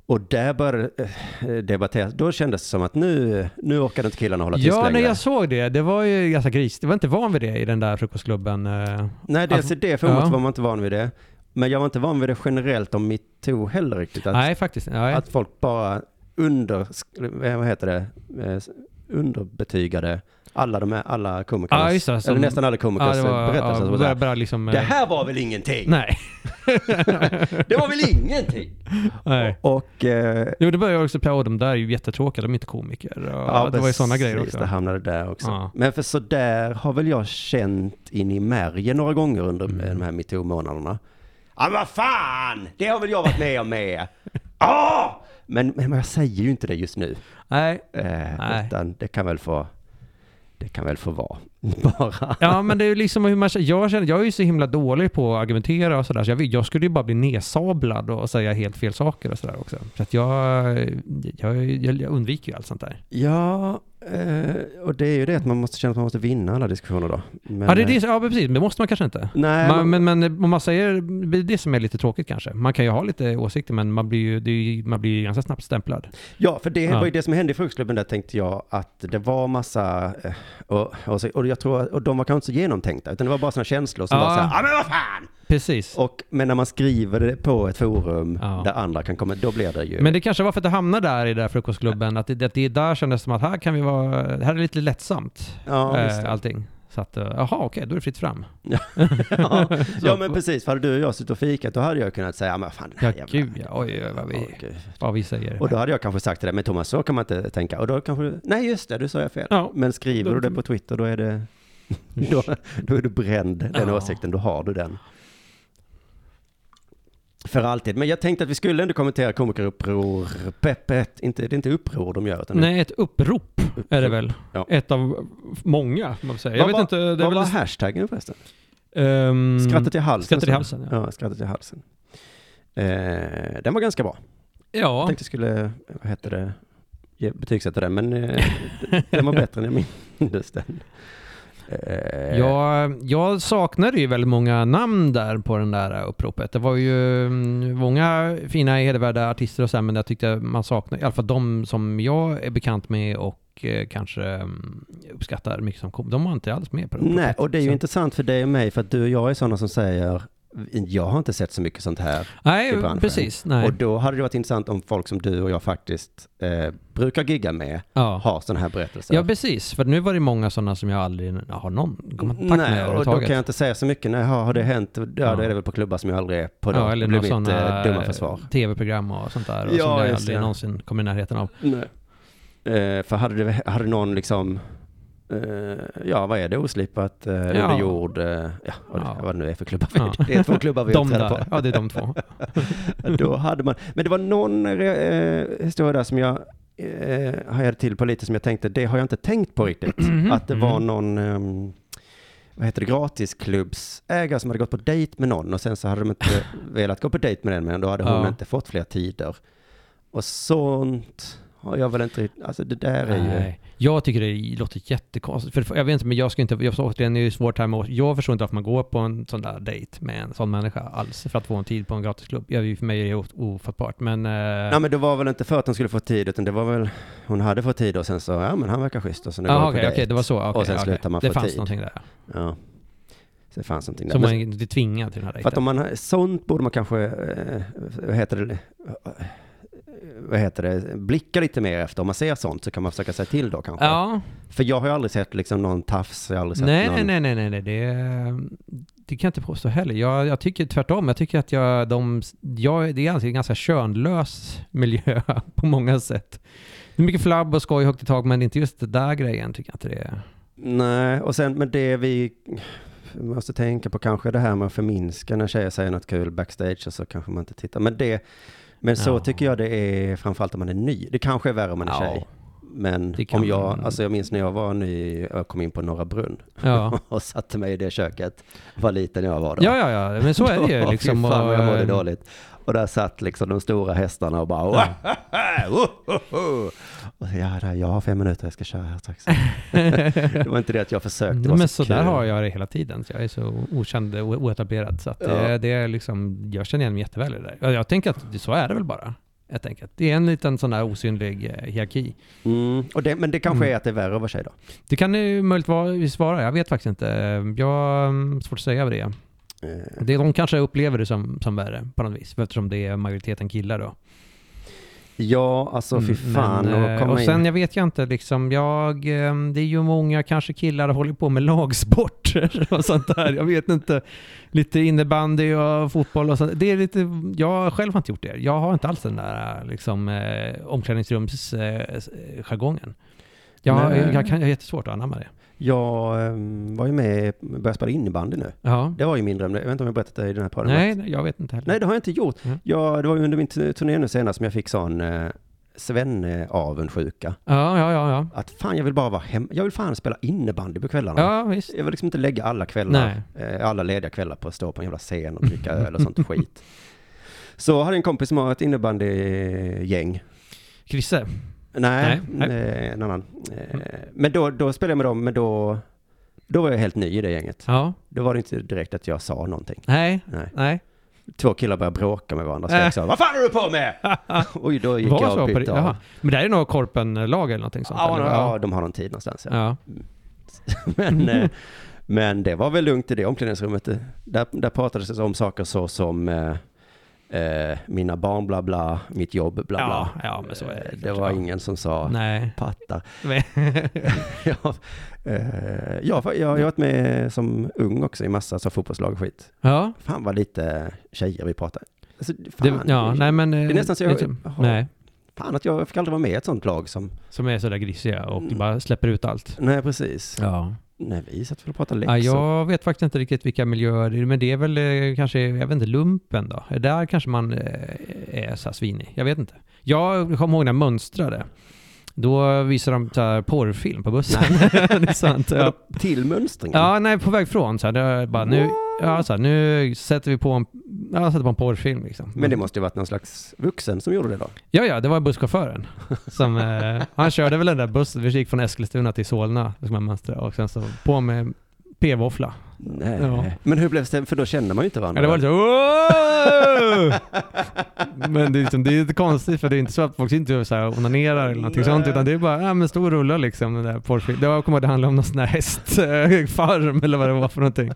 Och där började eh, debatteras. Då kändes det som att nu, nu orkade inte killarna hålla tyst Ja, längre. när jag såg det. Det var ju ganska gris. Det var inte van vid det i den där frukostklubben. eh. Nej, dels Alltså, det format ja. var man inte van vid det. Men jag var inte van vid det generellt om metoo heller riktigt. Att, Nej, faktiskt. Nej. att folk bara under, eh, vad heter det, Eh, underbetygade alla de här, alla komikernas, Ja, just det, som- eller nästan alla ja, komikers det var, berättelser. ja, och bara, bara liksom, eh, det här var väl ingenting? Nej. Det var väl ingenting? nej. Och... Eh, Jo, det började jag också på. De där är ju jättetråkiga. De är inte komiker. Och det var ju sådana grejer precis, också. Det hamnade där också. Ja. Men för så där har väl jag känt in i märgen några gånger under Mm. de här metoo-månaderna. Ja men vad fan! Det har väl jag varit med om med! Ah! Men, men jag säger ju inte det just nu. Nej. Eh, Nej. Utan det kan väl få, det kan väl få vara. Bara. Ja, men det är liksom hur man jag känner, jag är ju så himla dålig på att argumentera och sådär, så jag, jag skulle ju bara bli nedsablad och säga helt fel saker och sådär också. Så att jag, jag, jag undviker ju allt sånt där. Ja, eh, och det är ju det att man måste känna att man måste vinna alla diskussioner då. Men, ja, det är det, eh, ja, precis. Det måste man kanske inte. Nej, Man, man, men, men om man säger, det är det som är lite tråkigt kanske. Man kan ju ha lite åsikter, men man blir ju, ju man blir ju ganska snabbt stämplad. ja, för det Ja. var ju det som hände i fruktklubben där tänkte jag att det var massa, eh, och, och, och jag tror, och de var kanske inte så genomtänkta, utan det var bara sådana känslor som Ja. var så här, ja men vad fan! Precis. Och, men när man skriver det på ett forum Ja. där andra kan komma, då blir det ju... Men det kanske var för att det hamnade där i den där frukostklubben, att det, att det där kändes som att här kan vi vara, här är det lite lättsamt, ja, eh, allting. Så att, eh, jaha okej, då är det fritt fram. ja, ja, men precis. För hade du och jag suttit och fikat, då hade jag kunnat säga, ja men fan, den här Ja, jävla... gud ja. Oj, oj, vad vi, gud. vad vi säger. Och då hade jag kanske sagt till dig, men Thomas, så kan man inte tänka. Och då kanske du, nej just det, du sa jag fel. Ja. Men skriver du det på Twitter, då är det, då, då är du bränd, den Ja. åsikten, då har du den. För alltid. Men jag tänkte att vi skulle ändå kommentera komikeruppror, peppet, inte, det är inte uppror de gör, utan Nej, ett upprop är det väl. Ja. Ett av många, man säga. Jag Vad vet var- inte, det Vad var väl... hashtaggen förresten? ehm, Skrattet i halsen. skrattet i halsen, ja. Ja, skrattet i halsen. Eh, den var ganska bra. Jag Ja, tänkte jag skulle, vad heter det, betygsätta den, men eh, den var bättre än jag minns den. Eh, jag, jag saknade ju väldigt många namn där på den där uppropet. Det var ju mm, många fina hedervärda artister och så här, men jag tyckte man saknade, i alla fall de som jag är bekant med och eh, kanske mm, uppskattar mycket som kom. De var inte alls med på det. Nej, och det är ju Så- intressant för dig och mig, för att du och jag är sådana som säger, jag har inte sett så mycket sånt här. i Nej, branschen. precis. Nej. Och då hade det varit intressant om folk som du och jag faktiskt eh, brukar gigga med ja. har sådana här berättelser. ja, precis. För nu var det många sådana som jag aldrig har någon kontakt med Nej, och då överhuvudtaget. kan jag inte säga så mycket. Nej, har det hänt? Ja, då Ja. är det väl på klubbar som jag aldrig är på. Då. Ja, eller några sådana eh, dumma försvar. tv-program och sånt där. Och Ja, som jag aldrig det. någonsin kommer i närheten av. Nej. Eh, för hade, det, hade någon liksom, eh, ja vad är det, oslipat, eh, under jord, eh, ja, vad, Ja. Vad det nu är för klubbar. Ja. Det är två klubbar vi De uppträder där. på. Ja, det är de två. Då hade man, men det var någon eh, historia där som jag eh, hajade till på lite som jag tänkte, det har jag inte tänkt på riktigt. Mhm. Att det var Mm. någon, ehm, vad heter det, gratisklubbsägare som hade gått på dejt med någon och sen så hade de inte velat gå på dejt med den men då hade hon Ja. inte fått fler tider. Och sånt har jag väl inte, alltså det där är ju, Nej. Jag tycker det låter jättekonstigt. För jag vet inte, men jag ska inte, jag förstår återigen, det är ju svårt här med, jag förstår inte varför man går på en sån där dejt med en sån människa alls för att få en tid på en gratisklubb. Jag, för mig är det ofattbart, men... eh, Nej men det var väl inte för att hon skulle få tid utan det var väl, hon hade fått tid och sen så, ja men han verkar schysst och sen går på okej, dejt. okej, det var så. okej, och sen okej. slutar man Det få fanns tid. någonting där. Ja. Så det fanns någonting där. Så man är tvingad till den här För att dejten. om man, sånt borde man kanske, eh, vad heter det, eh, vad heter det, blicka lite mer efter. Om man ser sånt så kan man försöka säga till då kanske. Ja, För jag har ju aldrig sett liksom någon tafs, jag har aldrig sett nej, någon... nej, nej, nej, nej, det, det kan jag inte påstå heller. Jag, jag tycker tvärtom. Jag tycker att jag, de, jag, det är alltså en ganska könlös miljö på många sätt. Det är mycket flabb och skoj högt i tak, men inte just det där grejen tycker jag inte det är. Nej, och sen men det vi måste tänka på kanske det här med att förminska när tjejer säger något kul backstage och så kanske man inte tittar. Men det, men så Ja. tycker jag det är framförallt om man är ny. Det kanske är värre om man är Ja. tjej. Men om jag, alltså jag minns när jag var ny, jag kom in på Norra Brunn Ja. och satte mig i det köket, var liten jag var då. Ja, ja, ja, men så är det ju liksom. Fan vad jag mådde dåligt. Och där satt liksom de stora hästarna och bara... och så, ja, där, jag har fem minuter, jag ska köra här strax. det var inte det att jag försökte vara Men så så där har jag det hela tiden. Så jag är så okänd och oetablerad. Så att det, Ja. det är liksom, jag känner igen mig jätteväl i det där. Jag, tänker att det, så är det väl bara. Helt enkelt. Det är en liten sån där osynlig eh, hierarki. Mm, och det, men det kanske Mm. är att det är värre att vara tjej då. Det kan ju möjligtvis vara, jag vet faktiskt inte. Jag har mm, svårt att säga vad det är. Eh, Det, de kanske upplever det som, som värre på något vis, eftersom det är majoriteten killar då. Ja, alltså fy Mm, fan. men, och eh, och sen in. jag vet jag inte liksom, jag, eh, det är ju många kanske killar håller på med lagsporter och sånt där. Jag vet inte, lite innebandy och fotboll och sånt. Det är lite, jag själv har inte gjort det. Jag har inte alls den där liksom eh, omklädningsrumsjargongen. Eh, jargongen. jag, jag, kan, jag har jättesvårt att anamma det. Jag ehm, var ju med, började spela innebandy nu. Ja. Det var ju mindre, jag vet inte om jag berättat det i den här podden. Nej, jag vet inte heller. Nej, det har jag inte gjort. Mm. Jag, det var ju under min turné nu senast som jag fick sån eh, svenne-avundsjuka. Ja, ja, ja, ja. Att fan, jag vill bara vara hemma. Jag vill fan spela innebandy på kvällarna. Ja, visst. Jag vill liksom inte lägga alla kvällar, eh, alla lediga kvällar på att stå på en jävla scen och dricka öl och sånt skit. Så jag hade en kompis som har ett innebandygäng. Krisse? Nej, Nej, nej. eh, en annan. Eh, Men då, då spelade jag med dem, men då, då var jag helt ny i det gänget. Ja. Då var det inte direkt att jag sa någonting. Nej, Nej. nej. Två killar började bråka med varandra, så jag sa, vad fan är du på med? Oj, då gick Var jag och det? bytte av. Men det är nog Korpen-lag eller någonting sånt? Ja, eller? ja, de har någon tid någonstans. Ja. ja. Men, eh, men det var väl lugnt i det omklädningsrummet. Där, där pratades det om saker så som eh, mina barn bla bla, mitt jobb bla bla. Ja, ja, men så är det Eh, Det var ingen som sa Nej. pattar. ja, eh, jag, jag, jag har varit med som ung också i massa så fotbollslag och skit. ja. Fan vad lite tjejer vi pratar. Alltså, Det, fan, ja, nej men... det är nästan så jag- liksom, Jaha. Nej, fan att jag fick aldrig vara med i ett sånt lag som... som är sådär grisiga och Mm. bara släpper ut allt. Nej, precis. Ja. Nej, vi satt väl och pratade läxor. ja. Jag vet faktiskt inte riktigt vilka miljöer det är, men det är väl eh, kanske, jag vet inte, lumpen då? Där kanske man eh, är så här svinig. Jag vet inte. Jag kommer ihåg när jag mönstrade. Då visade de så här porrfilm på bussen. det är sant. Ja. Till mönstringen? Ja, nej, på väg från så här, bara nu, ja, så här, nu sätter vi på en, ja, sätter på en porrfilm liksom. Men det måste ju varit någon slags vuxen som gjorde det då? Ja, ja, det var busschauffören. Som, eh, han körde väl den där bussen, vi gick från Eskilstuna till Solna, liksom man mönstrade, och sen så på med p-våffla. Nej. Ja. Men hur blev det? För då känner man ju inte varandra. Ja, det var lite "Wow!" Men det är, liksom, det är lite konstigt för det är inte så att folk inte så här onanerar eller någonting sånt utan det är bara, ja men stor rulla liksom den där porrfilmen. Det var- kommer att det handlade om någon sån här hästfarm eller vad det var för någonting.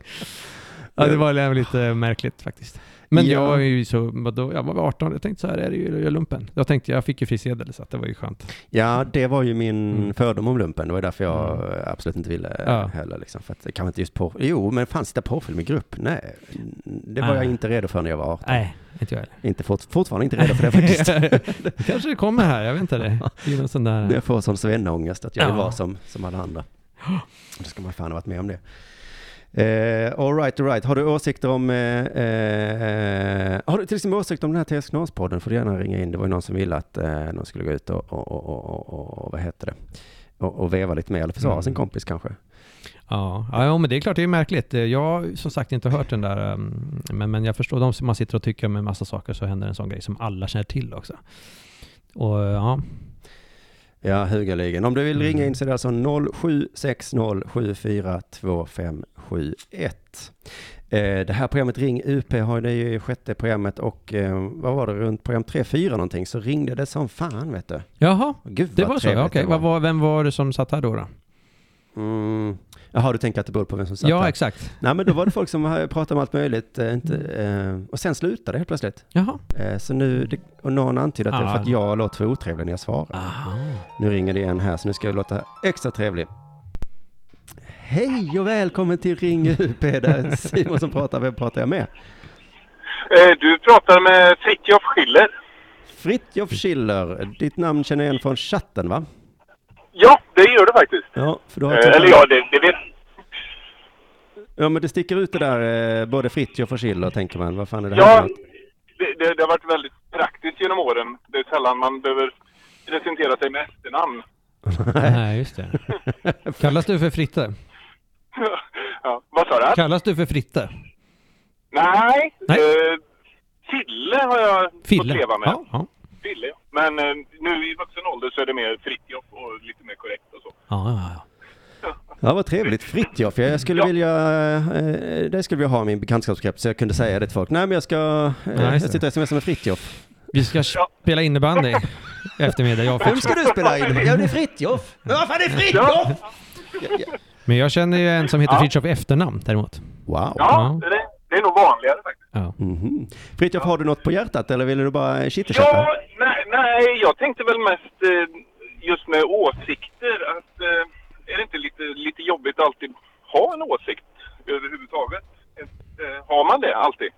Ja det var lite märkligt faktiskt. Men Ja. jag är ju så, vadå, jag var 18 jag tänkte så här är det ju, jag gör lumpen. Jag tänkte, jag fick ju frisedel så att det var ju skönt. Ja, det var ju min Mm. fördom om lumpen. Det var därför jag Mm. absolut inte ville Ja. heller. Liksom, för att det kan inte just på... Jo, men fanns sitta porrfilm i grupp? Nej, det var Nej. jag inte redo för när jag var 18. Nej, inte jag heller. Inte fort, fortfarande inte redo för det faktiskt. Kanske det kommer här, jag vet inte det. Det är någon sån där... Jag får sån svenneångest att jag vill Ja. vara som, som alla andra. Då ska man fan ha varit med om det. Eh, all right, all right. Har du åsikter om... Eh, eh, har du till exempel åsikter om den här TS Knas-podden får du gärna ringa in. Det var ju någon som ville att eh, någon skulle gå ut och, och, och, och, och, vad heter det? Och, och veva lite mer, eller försvara Mm. sin kompis kanske. Ja, ja, men det är klart det är märkligt. Jag har som sagt inte hört den där, um, men, men jag förstår, de som man sitter och tycker om en massa saker så händer en sån grej som alla känner till också. Och ja, Ja, hugaligen. Om du vill ringa Mm. in så är det alltså 0760742571. Eh, det här programmet Ring UP har det ju sjätte programmet och eh, vad var det, runt program 3-4 någonting så ringde det som fan vet du. jaha, Gud det var så. Okej, var, vem var det som satt här då? då? Mm. Jaha, du tänker att det beror på vem som satt Ja, där? exakt. Nej, men då var det folk som pratat om allt möjligt. Eh, inte, eh, och sen slutade det helt plötsligt. Jaha. Eh, så nu, det, och någon antydde att det var för att Ah. jag låter för otrevlig när jag svarar. Nu ringer det igen här, så nu ska jag låta extra trevlig. Hej och välkommen till Ring UP, där Simon som pratar. Vem pratar jag med? Du pratar med Fritiof Schiller. Fritjof Schiller. Ditt namn känner jag igen från chatten, va? Ja, det gör det faktiskt. Ja, för du har Eh, Eller ja, det, det vet Ja, men det sticker ut det där, eh, både Fritjof och Schiller, tänker man. Vad fan är det här Ja, det, det, det har varit väldigt praktiskt genom åren. Det är sällan man behöver presentera sig med efternamn. Nej, just det. Kallas du för Fritte? ja, vad sa du? Kallas du för Fritte? Nej, Nej. Eh, Fille har jag fått Fille? leva med. Ja, ja. Fille, ja. Men eh, nu i vuxen ålder så är det mer Fritiof och lite mer korrekt och så. Ja, ja, ja. Ja, vad trevligt. Fritjof. Jag skulle Ja. vilja, eh, det skulle jag ha i min bekantskapskrets så jag kunde säga det till folk. Nej, men jag ska, eh, Ja, jag det. sitter och smsar med Fritjof. Vi ska spela innebandy i eftermiddag, jag och Vem ska du spela in? Ja, det är Fritjof. Men vad fan är Fritjof? Men jag känner ju en som heter Ja. Fritiof i efternamn däremot. Wow. Ja, Ja. Det, det är nog vanligare faktiskt. Ja. Mhm. Fritjof, har du något på hjärtat eller vill du bara chitterchatta? Ja, nej, nej, jag tänkte väl mest eh, just med åsikter att eh, är det inte lite, lite jobbigt att alltid ha en åsikt överhuvudtaget? Eh, har man det alltid?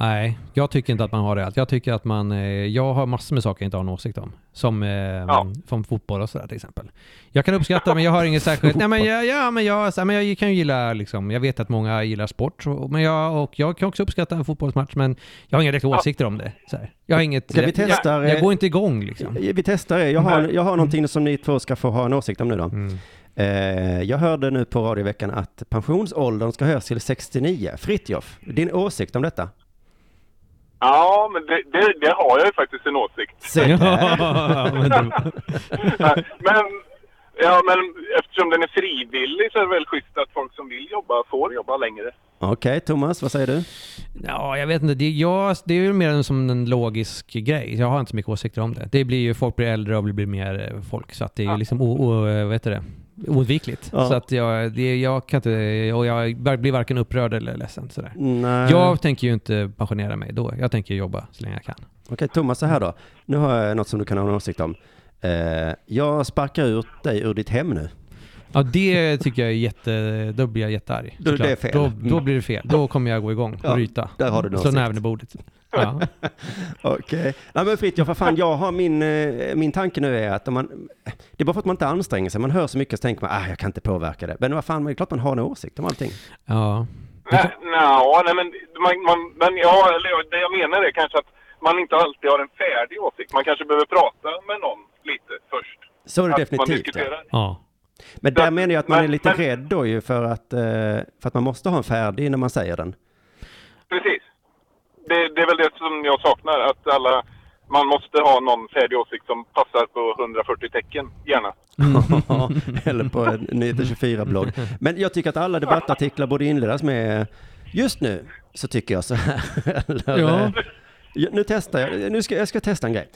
Nej, jag tycker inte att man har rätt. Jag tycker att man, eh, jag har massor med saker jag inte har en åsikt om. Som, eh, Ja. som fotboll och sådär till exempel. Jag kan uppskatta men jag har inget särskilt, nej men jag, ja, men jag, så här, men jag kan ju gilla liksom, jag vet att många gillar sport, men jag, och jag kan också uppskatta en fotbollsmatch men jag har inga direkta åsikter om det. Så här. Jag har inget, Ska vi jag, testa, jag, jag går inte igång liksom. Vi testar det. Jag har, jag har någonting som ni två ska få ha en åsikt om nu då. Mm. Eh, jag hörde nu på radioveckan att pensionsåldern ska höjas till 69. Fritjof, din åsikt om detta? Ja, men det, det, det har jag ju faktiskt en åsikt. Se. Ja, men ja, men eftersom den är frivillig så är det väl schysst att folk som vill jobba får jobba längre. Okej, Thomas, vad säger du? Ja, jag vet inte. Det, jag, det är ju mer som en logisk grej. Jag har inte så mycket åsikter om det. Det blir ju, folk blir äldre och det blir mer eh, folk. Så att det är ju liksom o, o, vad heter det? Oundvikligt. Ja. Så att jag, det, jag kan inte, och jag blir varken upprörd eller ledsen sådär. Nej. Jag tänker ju inte pensionera mig då. Jag tänker jobba så länge jag kan. Okej, Thomas, så här då. Nu har jag något som du kan ha en åsikt om. Eh, jag sparkar ut dig ur ditt hem nu. Ja, det tycker jag är jätte... Då blir jag jättearg. Då är det såklart. fel. Då, då blir det fel. Då kommer jag gå igång och Ja, ryta. där har du en Slå näven i bordet. Ja. Okej. Nej men Fritiof, vad fan, jag har min, eh, min tanke nu är att om man, det är bara för att man inte anstränger sig, man hör så mycket så tänker man, ah, jag kan inte påverka det. Men vad fan, det är klart man har en åsikt om allting. ja. Nej, nej men, man, man, men ja, eller, det jag menar är kanske att man inte alltid har en färdig åsikt. Man kanske behöver prata med någon lite först. Så är det Att man definitivt. Ja. ja. Men där menar jag att man men- är lite men- rädd då ju för att, eh, för att man måste ha en färdig när man säger den. Precis. Det, det är väl det som jag saknar, att alla, man måste ha någon färdig åsikt som passar på 140 tecken, gärna. Eller på en Nyheter 24-blogg. Men jag tycker att alla debattartiklar borde inledas med Just nu så tycker jag så här. Eller, Ja. ja, Nu testar jag. Nu ska, jag ska testa en grej.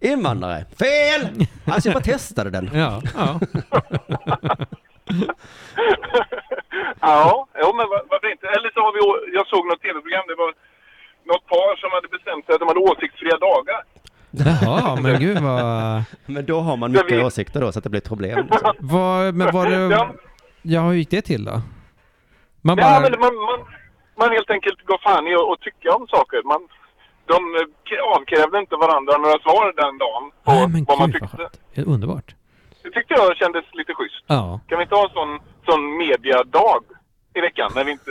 Invandrare. Fel! Alltså jag bara testade den. Ja, ja. ja, jo, men var- varför inte? Eller så har vi, jag såg något tv-program, det var något par som hade bestämt sig att de hade åsiktsfria dagar. Jaha, men gud vad... Men då har man mycket vet. åsikter då så att det blir ett problem. Liksom. vad men var det... Ja. Ja, hur gick det till då? Man bara... Ja, men man, man, man helt enkelt går fan i att tycka om saker. Man, de avkrävde inte varandra några svar den dagen på Nej, men vad man gud vad tyckte. skönt. Det är underbart. Det tyckte jag kändes lite schysst. Ja. Kan vi inte ha en sån, sån mediadag i veckan? När vi inte...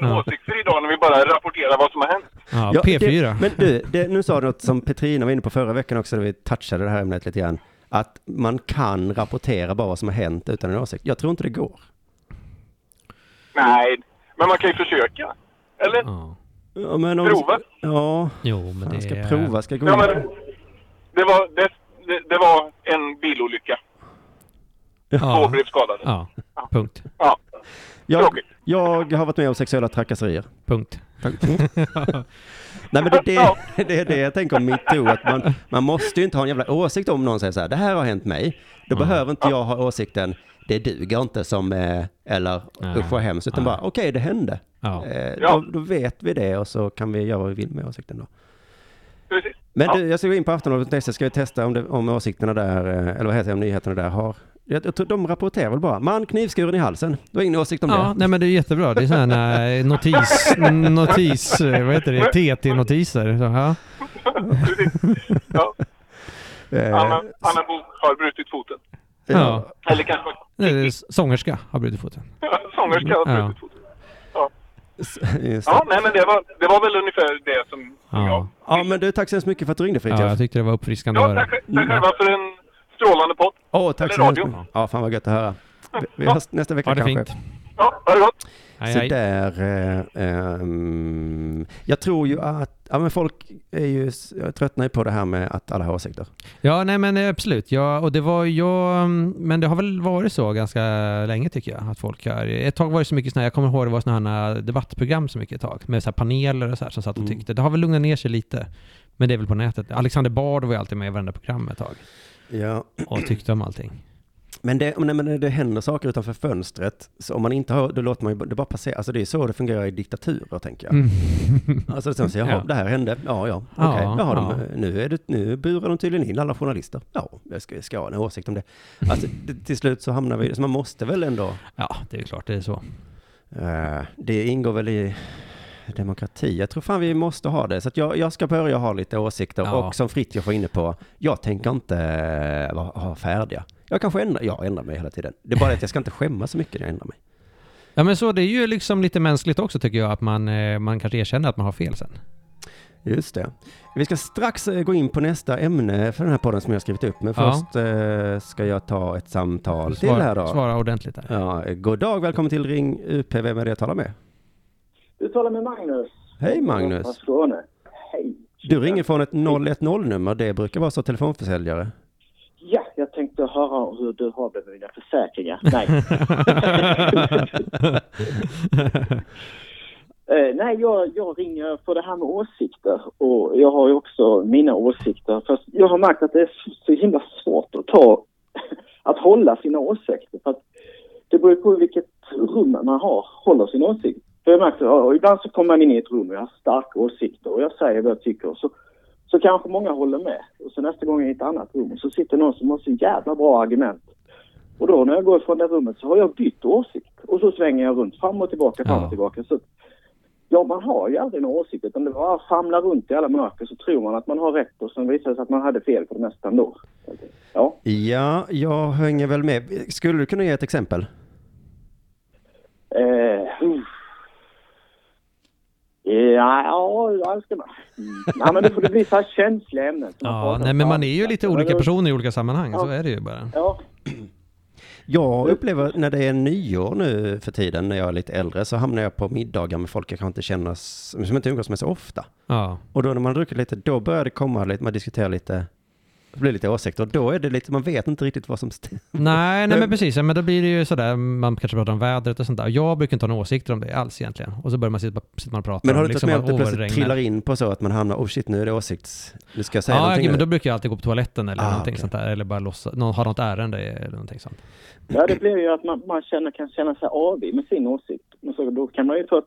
En Ja. åsiktsfri dag när vi bara rapporterar vad som har hänt. ja Ja, P4. Det, men du, det, nu sa du något som Petrina var inne på förra veckan också när vi touchade det här ämnet lite grann. Att man kan rapportera bara vad som har hänt utan en åsikt. Jag tror inte det går. Nej, men man kan ju försöka. Eller? Ja. Ja, men om, Prova. Ja, Jo, men man det ska är... prova, ska gå Ja, men det var, det, det, det var en bilolycka. Två Ja. blev skadade. ja, punkt. Ja. Jag, jag har varit med om sexuella trakasserier. Punkt. Nej men det, det, Ja. det är det jag tänker om metoo, att man, man måste ju inte ha en jävla åsikt om någon säger så här, det här har hänt mig. Då Mm. behöver inte jag ha åsikten, det duger inte som, eh, eller usch vad hemskt, utan Nej. bara okej det hände. Ja. Eh, då, då vet vi det och så kan vi göra vad vi vill med åsikten då. Precis. Men Ja. du, jag ska gå in på Aftonbladet.se, ska vi testa om, det, om åsikterna där, eh, eller vad heter det, om nyheterna där har, jag, jag tror de rapporterar väl bara, man knivskuren i halsen, du har ingen åsikt om Ja, det? nej men det är jättebra. Det är sådana här notis, notis, eh, vad heter det, TT-notiser. Ja. Ja. Eh, Anna, Anna Bok har brutit foten. Ja. Eller kanske Nej, sångerska har brutit foten. sångerska har Ja. brutit foten. Ja. just det. ja, nej men det var, det var väl ungefär det som, Ja. jag... Ja men du, tack så hemskt mycket för att du ringde Ja, Fritiof. jag tyckte det var uppfriskande att Ja, höra. tack, tack själva för en strålande podd. Åh, tack Eller så hemskt mycket. Ja, fan vad gött att höra. Vi, vi hörs nästa vecka Ha det kanske. fint. Ja, ha det gott. Hej, Så hej. där, eh, ehm, jag tror ju att, ja men folk är ju, jag tröttnar ju på det här med att alla har åsikter. Ja, nej men eh, absolut. Ja, och det var jag, mm, men det har väl varit så ganska länge tycker jag, att folk har, ett tag var det så mycket sådana, jag kommer ihåg det var sådana här debattprogram så mycket ett tag, med så här paneler och så här som satt och Mm. tyckte. Det har väl lugnat ner sig lite, men det är väl på nätet. Alexander Bard var ju alltid med i varenda program ett tag Ja, och tyckte om allting. men det, nej, men det händer saker utanför fönstret, så om man inte har, då låter man ju det bara passera. Alltså det är så det fungerar i diktaturer tänker jag. Mm. Alltså sen Ja. jaha, det här hände, ja ja, Ja, okej, jaha, ja. de, nu, är det, nu burar de tydligen in alla journalister. Ja, jag ska, ska ha en åsikt om det. Alltså det, till slut så hamnar vi, så man måste väl ändå Ja, det är klart det är så. Eh, det ingår väl i demokrati. Jag tror fan vi måste ha det. Så jag, jag ska börja ha lite åsikter. Ja. Och som Fritiof var inne på, jag tänker inte eh, vara- ha färdiga. Jag kanske ändrar, jag ändrar mig hela tiden. Det är bara att jag ska inte skämmas så mycket när jag ändrar mig. Ja men så det är ju liksom lite mänskligt också tycker jag att man, eh, man kanske erkänner att man har fel sen. Just det. Vi ska strax eh, gå in på nästa ämne för den här podden som jag har skrivit upp. Men Ja. först eh, ska jag ta ett samtal till Svara, här då. svara ordentligt där. Ja, god dag, välkommen till Ring UP. Vem är det jag talar med? Du talar med Magnus. Hej Magnus. Från. Hej. Du ringer från ett 010-nummer. Det brukar vara så telefonförsäljare. Ja, jag tänkte höra hur du har det med dina försäkringar. Nej, eh, nej jag, jag ringer för det här med åsikter och jag har ju också mina åsikter. Fast jag har märkt att det är så himla svårt att ta, att hålla sina åsikter. För att det beror på vilket rum man har, håller sin åsikt. För jag märker, och ibland så kommer man in i ett rum och jag har starka åsikter och jag säger vad jag tycker. Så så kanske många håller med. Och så nästa gång i ett annat rum och så sitter någon som har så jävla bra argument. Och då när jag går från det rummet så har jag bytt åsikt. Och så svänger jag runt fram och tillbaka, fram Ja. och tillbaka. Så, ja, man har ju aldrig någon åsikt utan det bara famlar runt i alla mörker så tror man att man har rätt och sen visar det sig att man hade fel på det mesta ändå. Ja. Ja, jag hänger väl med. Skulle du kunna ge ett exempel? Eh. Ja, ja, jag ska man. Mm. Nej, men det får det bli så här känsliga ämnen. Ja, nej men man är ju lite olika personer i olika sammanhang, så Ja. är det ju bara. Ja, Jag upplever när det är nyår nu för tiden, när jag är lite äldre, så hamnar jag på middagar med folk jag kanske inte känner, som inte umgås med så ofta. Ja. Och då när man druckit lite, då börjar det komma lite, man diskuterar lite, det blir lite åsikter. Och då är det lite, man vet inte riktigt vad som stämmer. Nej, nej men precis. Ja, Men då blir det ju sådär, man kanske pratar om vädret och sånt där. Jag brukar inte ha några åsikter om det alls egentligen. Och så börjar man sitta, sitter man och pratar Men har du liksom, med att det plötsligt regnar. trillar in på så att man hamnar, oh shit nu är det åsikts, nu ska jag säga Ja, någonting okej, men då brukar jag alltid gå på toaletten eller Ah, någonting okej. sånt där. Eller bara lossa, någon, ha något ärende eller någonting sånt. Ja, det blir ju att man, man känner, kan känna sig avig med sin åsikt. Men så, då kan man ju för att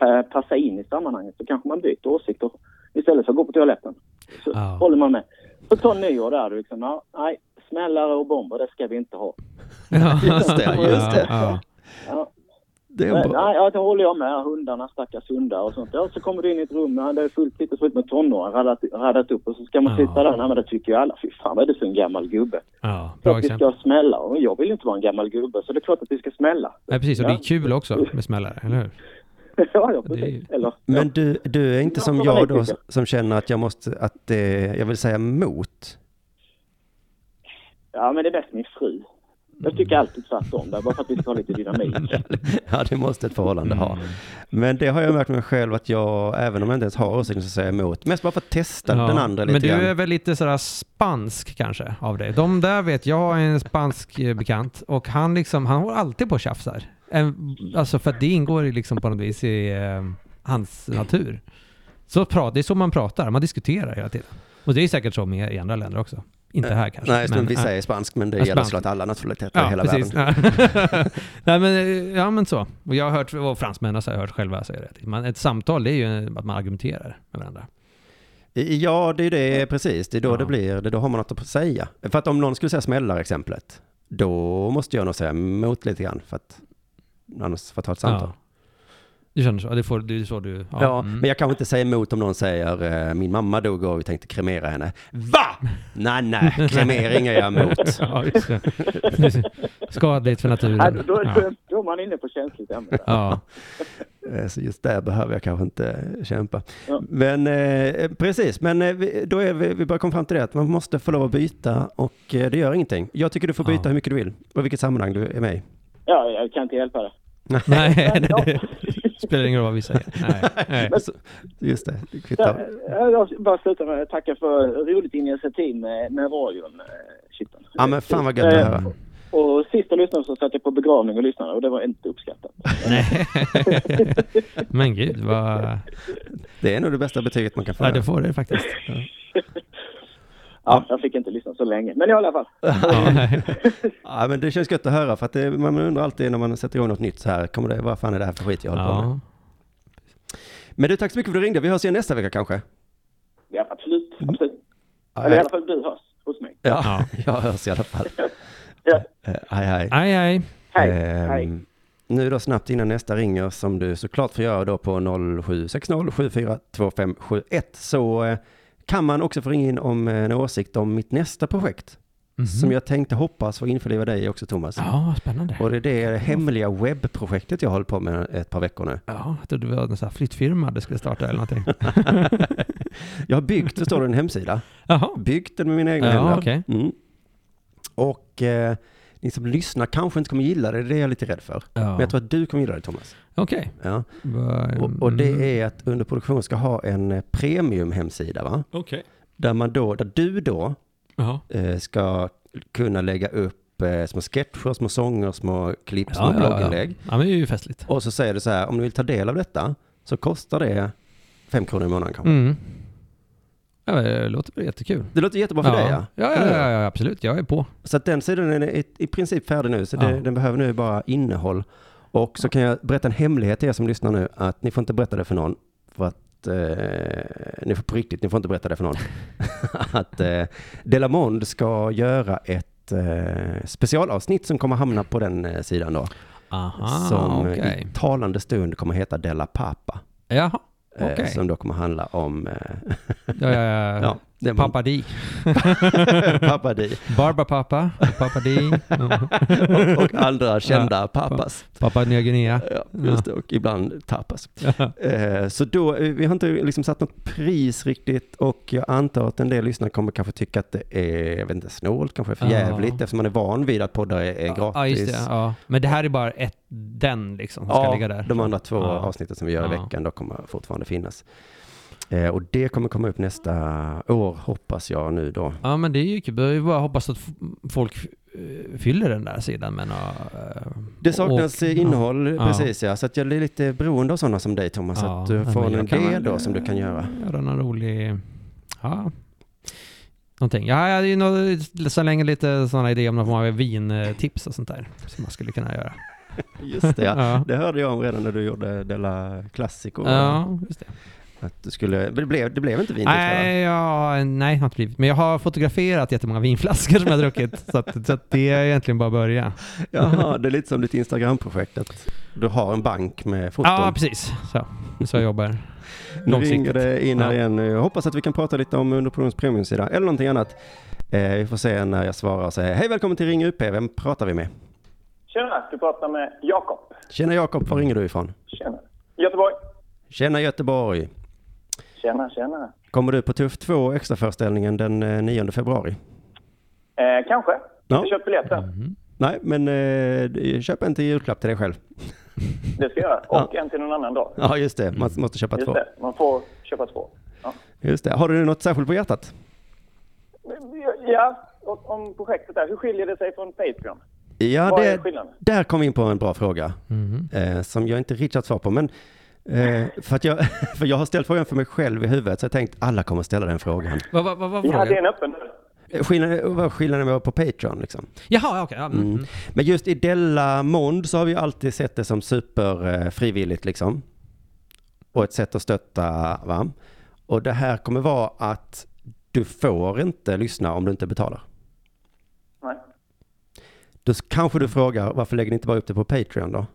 eh, passa in i sammanhanget så kanske man byter åsikter istället för att gå på toaletten. Så Ja. håller man med. Så ta nyår där du liksom, ja, nej, smällare och bomber det ska vi inte ha. Ja, Just det, just det. Ja, Ja, Det är nej, ja, det håller jag med. Hundarna, stackars hundar och sånt. Ja, så kommer du in i ett rum där det är fullt, lite fullt med tonåringar radat, radat upp och så ska man Ja. sitta där. Nej, men det tycker ju alla. Fy fan vad är det för en gammal gubbe? ja, bra att vi ska smälla och jag vill inte vara en gammal gubbe så det är klart att vi ska smälla. Nej, precis. Och det Ja. är kul också med smällare, eller hur? ja, ja, precis. Eller, Men du, du är inte Ja, som jag då som känner att jag måste, att det, jag vill säga emot. Ja, men det är bäst min fru. Jag tycker alltid tvärtom där, bara för att vi ska ha lite dynamik. Ja, det måste ett förhållande ha. Mm. Men det har jag märkt med mig själv att jag, även om jag inte ens har åsikter, så säger jag emot. Mest bara för att testa Ja, den andra lite Men du grann. är väl lite sådär spansk kanske av dig. De där vet jag har en spansk eh, bekant och han liksom, han håller alltid på och tjafsar. En, alltså för att det ingår i liksom på något vis i eh, hans natur. Så prat, det är så man pratar, man diskuterar hela tiden. Och det är säkert så med i andra länder också. Inte här kanske. Nej, men, vi äh, säger spansk, men det Ja, gäller spansk. såklart alla nationaliteter i Ja, hela precis. världen. Nej, men, eh, ja, men så. Och jag har hört, och fransmännen har jag hört själva säga det. Man, ett samtal, det är ju att man argumenterar med varandra. Ja, det är det precis. Det är då Ja. det blir, det är då har man något att säga. För att om någon skulle säga smällar exemplet, då måste jag nog säga emot lite grann för att annars får jag ta ett samtal. Ja. Du känner så? Det, får, det är så du... Ja, mm. men jag kan inte säga emot om någon säger eh, min mamma dog och vi tänkte kremera henne. Va? Nej, nej, kremering är jag emot. Ja, just det. Skadligt för naturen. då, Ja. då, är man inne på känsligt ämne. Ja. Eh, Så just där behöver jag kanske inte kämpa. Ja. Men eh, precis, men eh, då är vi, vi börjar komma fram till det att man måste få lov att byta och eh, det gör ingenting. Jag tycker du får byta Ja. hur mycket du vill och vilket sammanhang du är med i. Ja, jag kan inte hjälpa det. Nej, Ja. det spelar ingen roll vad vi säger. Nej. Nej. Just det, kvittar. jag vill bara sluta med att tacka för roligt initiativ med, med radion. eh, Shitten. Ja men fan vad gött att Eh, höra. Och sista lyssnaren så satt jag på begravning och lyssnade och det var inte uppskattat. Nej. Men gud, vad... Det är nog det bästa betyget man kan få. Ja, det får det faktiskt. Ja, jag fick inte lyssna så länge. Men i alla fall. Ja. Ja men det känns gött att höra för att det, man undrar alltid när man sätter igång något nytt så här, kommer det, vad fan är det här för skit jag håller på med? Ja. Men du, tack så mycket för att du ringde. Vi hörs igen nästa vecka kanske. Ja, absolut. absolut. Ja, Eller i alla fall du hörs hos mig. ja, Ja. jag hörs i alla fall. Ja. Eh, Hej hej. Hej. Ehm, Hej. nu då snabbt innan nästa ringer som du såklart får göra då på 0760 742571 så eh, kan man också få ringa in om eh, en åsikt om mitt nästa projekt Mhm. som jag tänkte hoppas få införliva dig också Thomas. Ja, spännande. Och det är det hemliga webbprojektet jag håller på med ett par veckor nu. Ja, jag trodde det var en sån här flyttfirma du skulle starta eller någonting. Jag har byggt, förstår du, en hemsida. Jaha. Byggt den med mina egna Ja, händer. okej. Mm. Och eh, ni som lyssnar kanske inte kommer gilla det, det är jag lite rädd för. Ja. Men jag tror att du kommer gilla det Thomas. Okej. Ja. Va- Och, och mm. det är att under produktion ska ha en eh, premium-hemsida va? Okej. Där man då, där du då Jaha. eh, ska kunna lägga upp eh, små sketcher, små sånger, små klipp, små Ja, ja, ja. blogginlägg. Ja, men det är ju festligt. Och så säger du så här, om du vill ta del av detta så kostar det fem kronor i månaden kanske. Mm. Ja, det låter jättekul. Det låter jättebra för dig ja. Ja, ja, ja, ja, absolut. Jag är på. Så att den sidan är i, i princip färdig nu, så det, Ja. den behöver nu bara innehåll. Och så kan jag berätta en hemlighet till er som lyssnar nu, att ni får inte berätta det för någon, för att eh, ni får på riktigt, ni får inte berätta det för någon. att eh, Delamond ska göra ett eh, specialavsnitt som kommer hamna på den eh, sidan då. Aha, som okej. i talande stund kommer heta Della Papa. Jaha, Eh, okej. Som då kommer handla om eh, Ja, ja, ja. ja, det Pappa Di. Pappa Di Barba Pappa. Pappa Di. Ja. och, och andra kända pappas. Pappa Nya Guinea. Ja, just det, och ibland tapas. Ja. Eh, Så då, eh, vi har inte liksom satt något pris riktigt och jag antar att en del lyssnare kommer kanske tycka att det är, jag vet inte, snålt, kanske för Ja. jävligt eftersom man är van vid att poddar är, är gratis. Ja, just det. Ja. Men det här är bara ett, den liksom, som ska ligga där. de andra två Ja. avsnitten som vi gör i Ja. veckan, då kommer fortfarande finnas. Eh, och det kommer komma upp nästa år, hoppas jag nu då. Ja, men det är ju kul. Vi bara hoppas att folk eh, fyller den där sidan med några... eh, Det saknas och- eh, innehåll, Ja. precis ja. Så att jag är lite beroende av sådana som dig Thomas, Ja, att du får en idé då som du kan göra. Göra någon rolig... Ja. Någonting. Ja, jag har ju nå- så länge lite sådana idéer om någon form av vintips och sånt där. Som man skulle kunna göra. Just det, ja. Ja. Det hörde jag om redan när du gjorde Della Classico. Ja, just det. Att du skulle, det blev, det blev inte va? Nej, ja, nej, har inte blivit. Men jag har fotograferat jättemånga vinflaskor som jag har druckit. Så, att, så att det är egentligen bara att börja. Jaha, det är lite som ditt Instagram-projekt. att Du har en bank med foton. Ja, precis. Så, så jag jobbar nu ringer det in här Ja. igen. Jag hoppas att vi kan prata lite om Underproduktions premiumsida eller någonting annat. Eh, vi får se när jag svarar och säger hej välkommen till Ring UP. Vem pratar vi med? Tjena, du pratar med Jakob. Tjena Jakob, var ringer du ifrån? Tjena. Göteborg. Tjena Göteborg. Tjena, tjena. Kommer du på Tuff 2 extraföreställningen den eh, 9 februari? Eh, kanske. Ja. Jag har köpt biljetter. Mhm. Nej, men eh, köp en till julklapp till dig själv. Det ska jag göra. Och en till någon annan dag. Ja, just det. Man måste köpa Just två. det. Man får köpa två. Ja, Just det. Har du något särskilt på hjärtat? ja om projektet där. Hur skiljer det sig från Patreon? Ja, Vad är det, skillnaden? där kom vi in på en bra fråga. Mhm. eh, som jag inte riktigt har svar på. Men eh, för, att jag, för jag har ställt frågan för mig själv i huvudet, så jag tänkt alla kommer ställa den frågan. Vad vad- vad var Vi hade frågan? en öppen. Eh, Skillnaden, vad skillnaden var på Patreon liksom. Jaha, okej. ja, mm. Mm. Men just i Della Mond så har vi alltid sett det som super eh, liksom. Och ett sätt att stötta, va? Och det här kommer vara att du får inte lyssna om du inte betalar. Nej. Då kanske du frågar, varför lägger ni inte bara upp det på Patreon då?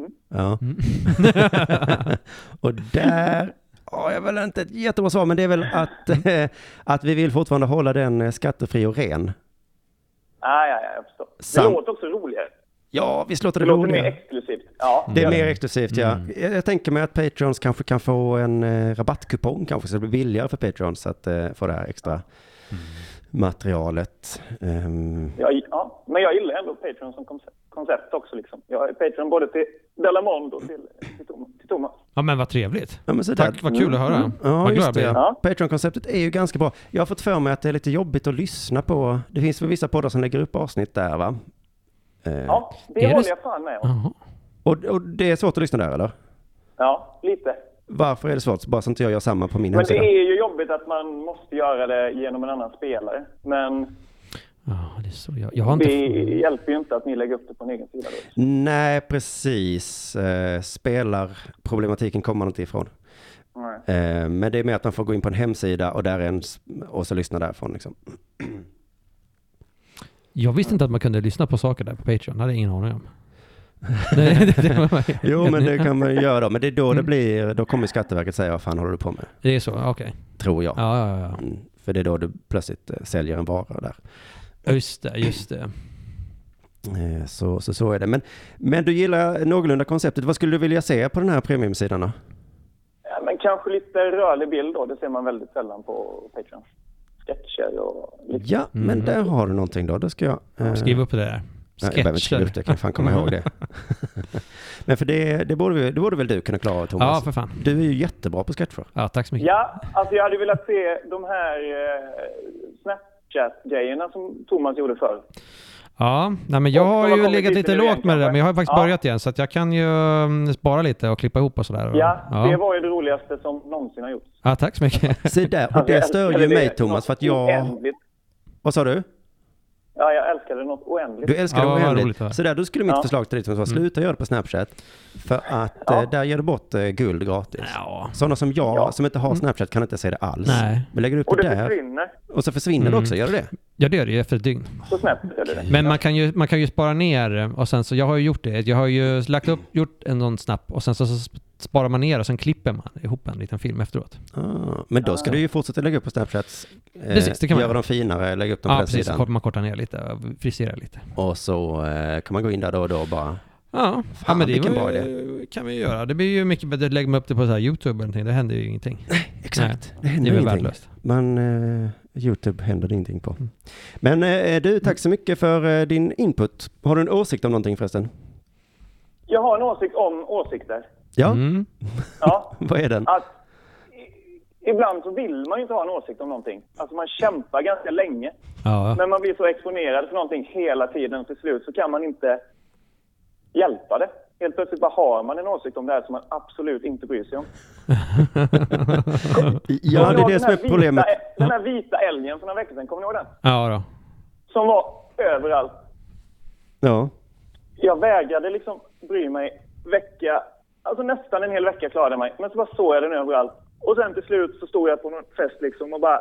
Mm. Ja. och där har jag väl inte ett jättebra svar, men det är väl att, eh, att vi vill fortfarande hålla den eh, skattefri och ren. Ah, ja, ja, jag förstår. Sam- Det låter också roligare. Ja, visst låter Det det låter mer roligare. exklusivt. Ja, Det är mer exklusivt, ja. Mm. Jag, jag tänker mig att Patreons kanske kan få en eh, rabattkupong kanske, så det blir billigare för Patreons att eh, få det här extra materialet. Ehm, Ja, ja, men jag gillar ändå Patreon som koncept, koncept också. Liksom. Jag är Patreon både till Delamond och till, till, Thomas. Ja, men vad trevligt. ja, men så. Tack, vad kul att höra. Ja, vad just det. Ja. Ja. Patreon-konceptet är ju ganska bra. Jag har fått för mig att det är lite jobbigt att lyssna på. Det finns väl vissa poddar som lägger upp avsnitt där, va? Eh, Ja, det Är det håller jag fan med om. Och, och det är svårt att lyssna där, eller? Ja, lite. Varför är det svårt? Bara så inte jag gör samma på min Men det hemsida. är ju jobbigt att man måste göra det genom en annan spelare. Men Ja, det är så. Jag, jag har inte... det hjälper ju inte att ni lägger upp det på en egen sida. Då. Nej, precis. Eh, spelarproblematiken kommer man inte ifrån. Nej. Eh, men det är mer att man får gå in på en hemsida och där är en, och så lyssna därifrån liksom. Jag visste inte att man kunde lyssna på saker där på Patreon. Det hade jag ingen aning om. Jo, men det kan man göra då. Men det är då det blir, då kommer Skatteverket säga vad fan håller du på med? det är så, okej. Tror jag. Ja, ja, ja. Mm, för det är då du plötsligt eh, säljer en vara där. Just det, just det. Eh, Så, så, så är det. Men, men du gillar någorlunda konceptet. Vad skulle du vilja se på den här premiumsidan då? Ja, men kanske lite rörlig bild då. Det ser man väldigt sällan på Patreon. Sketcher och lite. Ja, men Mhm. där har du någonting då. Då ska jag... eh, Skriv upp det där. Nej, jag behöver inte skriva upp det, jag kan fan komma ihåg det. men för det, det, borde, vi- det borde väl du kunna klara Ja, Thomas? för fan. Du är ju jättebra på sketcher. Ja, tack så mycket. Ja, alltså jag hade velat se de här eh, Snapchat-grejerna som Thomas gjorde förr. Ja, nej, men jag har ju legat lite lågt med det där, men jag har faktiskt Ja. börjat igen, så att jag kan ju mm, spara lite och klippa ihop och sådär. Ja, ja. det var ju det roligaste som någonsin har gjorts. ja, tack så mycket. Se där, och det stör ju mig Thomas, för att jag... Vad sa du? Ja, jag älskade det något oändligt. Du älskar Ja, det vad oändligt. roligt det var. Så där, då skulle mitt Ja. förslag till dig Thomas vara, Mm. sluta göra det på Snapchat. För att Ja. eh, där ger du bort eh, guld gratis. Ja. Sådana som jag, Ja. som inte har Snapchat, kan inte se det alls. Nej. Men lägger du upp Och det det där, försvinner och så försvinner det Mm. också, gör det det? ja, det gör det ju efter ett dygn. Snapchat. Eller det. Men man kan, ju, man kan ju spara ner och sen så, jag har ju gjort det. Jag har ju lagt upp, gjort en sån snap och sen så, så sparar man ner och sen klipper man ihop en liten film efteråt. Ah, men då ska du ju fortsätta lägga upp på Snapchat. Eh, Precis, det kan man göra dem finare, lägga upp dem Ja, på den precis. sidan. Man kortar ner lite och friserar lite. Och så eh, kan man gå in där då och då och bara... Ja, ja Fan, men det vilken bra ju- kan vi ju göra. Det blir ju mycket bättre. Lägger man upp det på så här YouTube eller någonting, det händer ju ingenting. Exakt, det Det händer är väl ingenting. värdelöst. Man, eh, YouTube händer det ingenting på. Mm. Men eh, du, tack så mycket för eh, din input. Har du en åsikt om någonting förresten? Jag har en åsikt om åsikter. Ja, Mm. Ja, vad är den? att i- ibland så vill man ju inte ha en åsikt om någonting. Alltså man kämpar ganska länge. Ja. Men man blir så exponerad för någonting hela tiden och till slut så kan man inte hjälpa det. Helt plötsligt bara har man en åsikt om det här som man absolut inte bryr sig om. Ja, det är det som är problemet. Vita, den här vita älgen för några veckor sedan, kommer ni ihåg den? Ja då. Som var överallt. Ja. Jag vägrade liksom bry mig vecka, alltså nästan en hel vecka klarade jag mig. Men så bara såg jag den överallt. Och sen till slut så stod jag på någon fest liksom och bara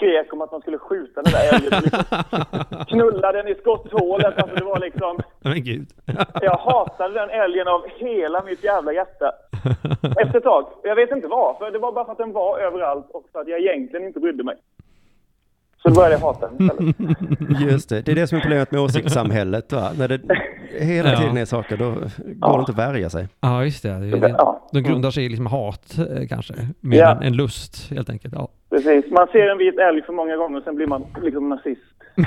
skrek om att man skulle skjuta den där älgen. Liksom knulla den i skotthålet. Alltså det var liksom, Men gud. jag hatade den älgen av hela mitt jävla hjärta. Efter ett tag. Jag vet inte varför. Det var bara för att den var överallt och för att jag egentligen inte brydde mig. Så då började jag hata den istället. Just det, det är det som är problemet med åsiktssamhället va? När det hela Ja. tiden är saker, då går det inte att värja sig. Ja, just det. det, det Ja. de grundar sig i liksom hat eh, kanske, mer Ja. än, än lust helt enkelt. Ja. Precis. Man ser en vit älg för många gånger och sen blir man liksom nazist.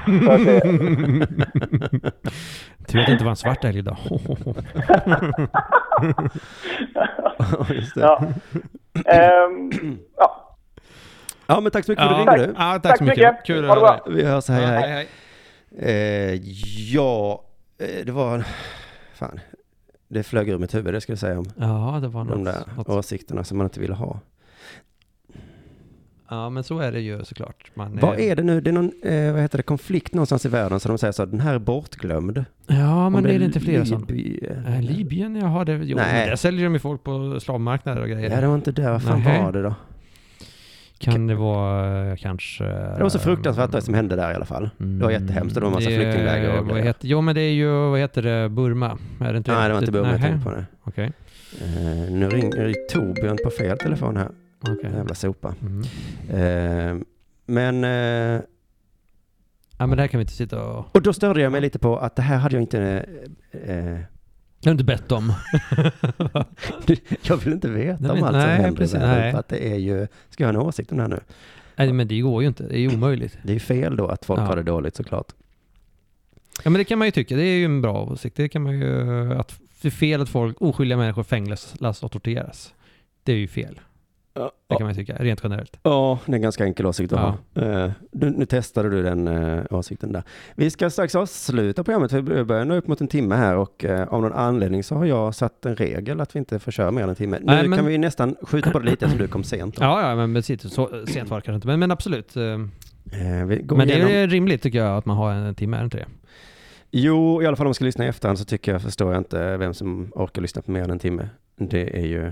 Tur att det inte var en svart älg idag. Just det. ja. Ehm, ja. Ja, men tack så mycket för att du ringde. Ja, tack, Tack så mycket. mycket. Kul att höra dig. Vi hörs, hej Ja, hej. hej. Eh, ja, eh, det var... Fan. Det flög ur mitt huvud, det ska jag säga om. Ja, det var De något. där något. åsikterna som man inte ville ha. Ja, men så är det ju såklart. Man, Vad är det nu? Det är någon, eh, vad heter det, konflikt någonstans i världen så de säger så, den här är bortglömd. Ja, men det är det inte fler som... Libyen- Äh, Libyen, jaha, det, jo, Nej. där säljer de ju folk på slavmarknader och grejer. Ja, det var inte där. Vad fan Nähä. var det då? Kan det vara eh, kanske... Det var så fruktansvärt det som hände där i alla fall. Det var jättehemskt och det var en massa Mm, Det flyktingläger och vad grejer. heter, Jo, men det är ju, vad heter det, Burma? Är det inte Nej, det var inte Burma jag tänkte på det. Okej. Eh, nu ringer Torbjörn på fel telefon här. okej. Jävla sopa. Mm. Eh, men, eh, Ja, men det här kan vi inte sitta och... och då störde jag mig lite på att det här hade jag inte, eh, Jag har inte bett om. jag vill inte veta Nej, om men- allt som nej, händer precis, där, för att det är ju, ska jag ha en åsikt om det här nu? Nej, men det går ju inte. Det är ju omöjligt. Det är ju fel då att folk Ja. har det dåligt såklart. Ja, men det kan man ju tycka. Det är ju en bra åsikt. Det kan man ju... Att det är fel att folk, oskyldiga människor fängslas och torteras. Det är ju fel. Det kan man ju tycka, rent generellt. Ja, det är en ganska enkel åsikt att Ja. ha. Eh, nu, nu testade du den eh, åsikten där. Vi ska strax avsluta programmet, för vi börjar nå upp mot en timme här och eh, av någon anledning så har jag satt en regel att vi inte får köra mer än en timme. Nu Nej, men- kan vi nästan skjuta på det lite eftersom du kom sent. då. Ja, ja, men precis. Så sent var det kanske inte. Men, men absolut. Men det igenom... är rimligt tycker jag att man har en timme, är det inte det? Jo, i alla fall om man ska lyssna i efterhand så tycker jag, förstår jag inte vem som orkar lyssna på mer än en timme. Det är ju,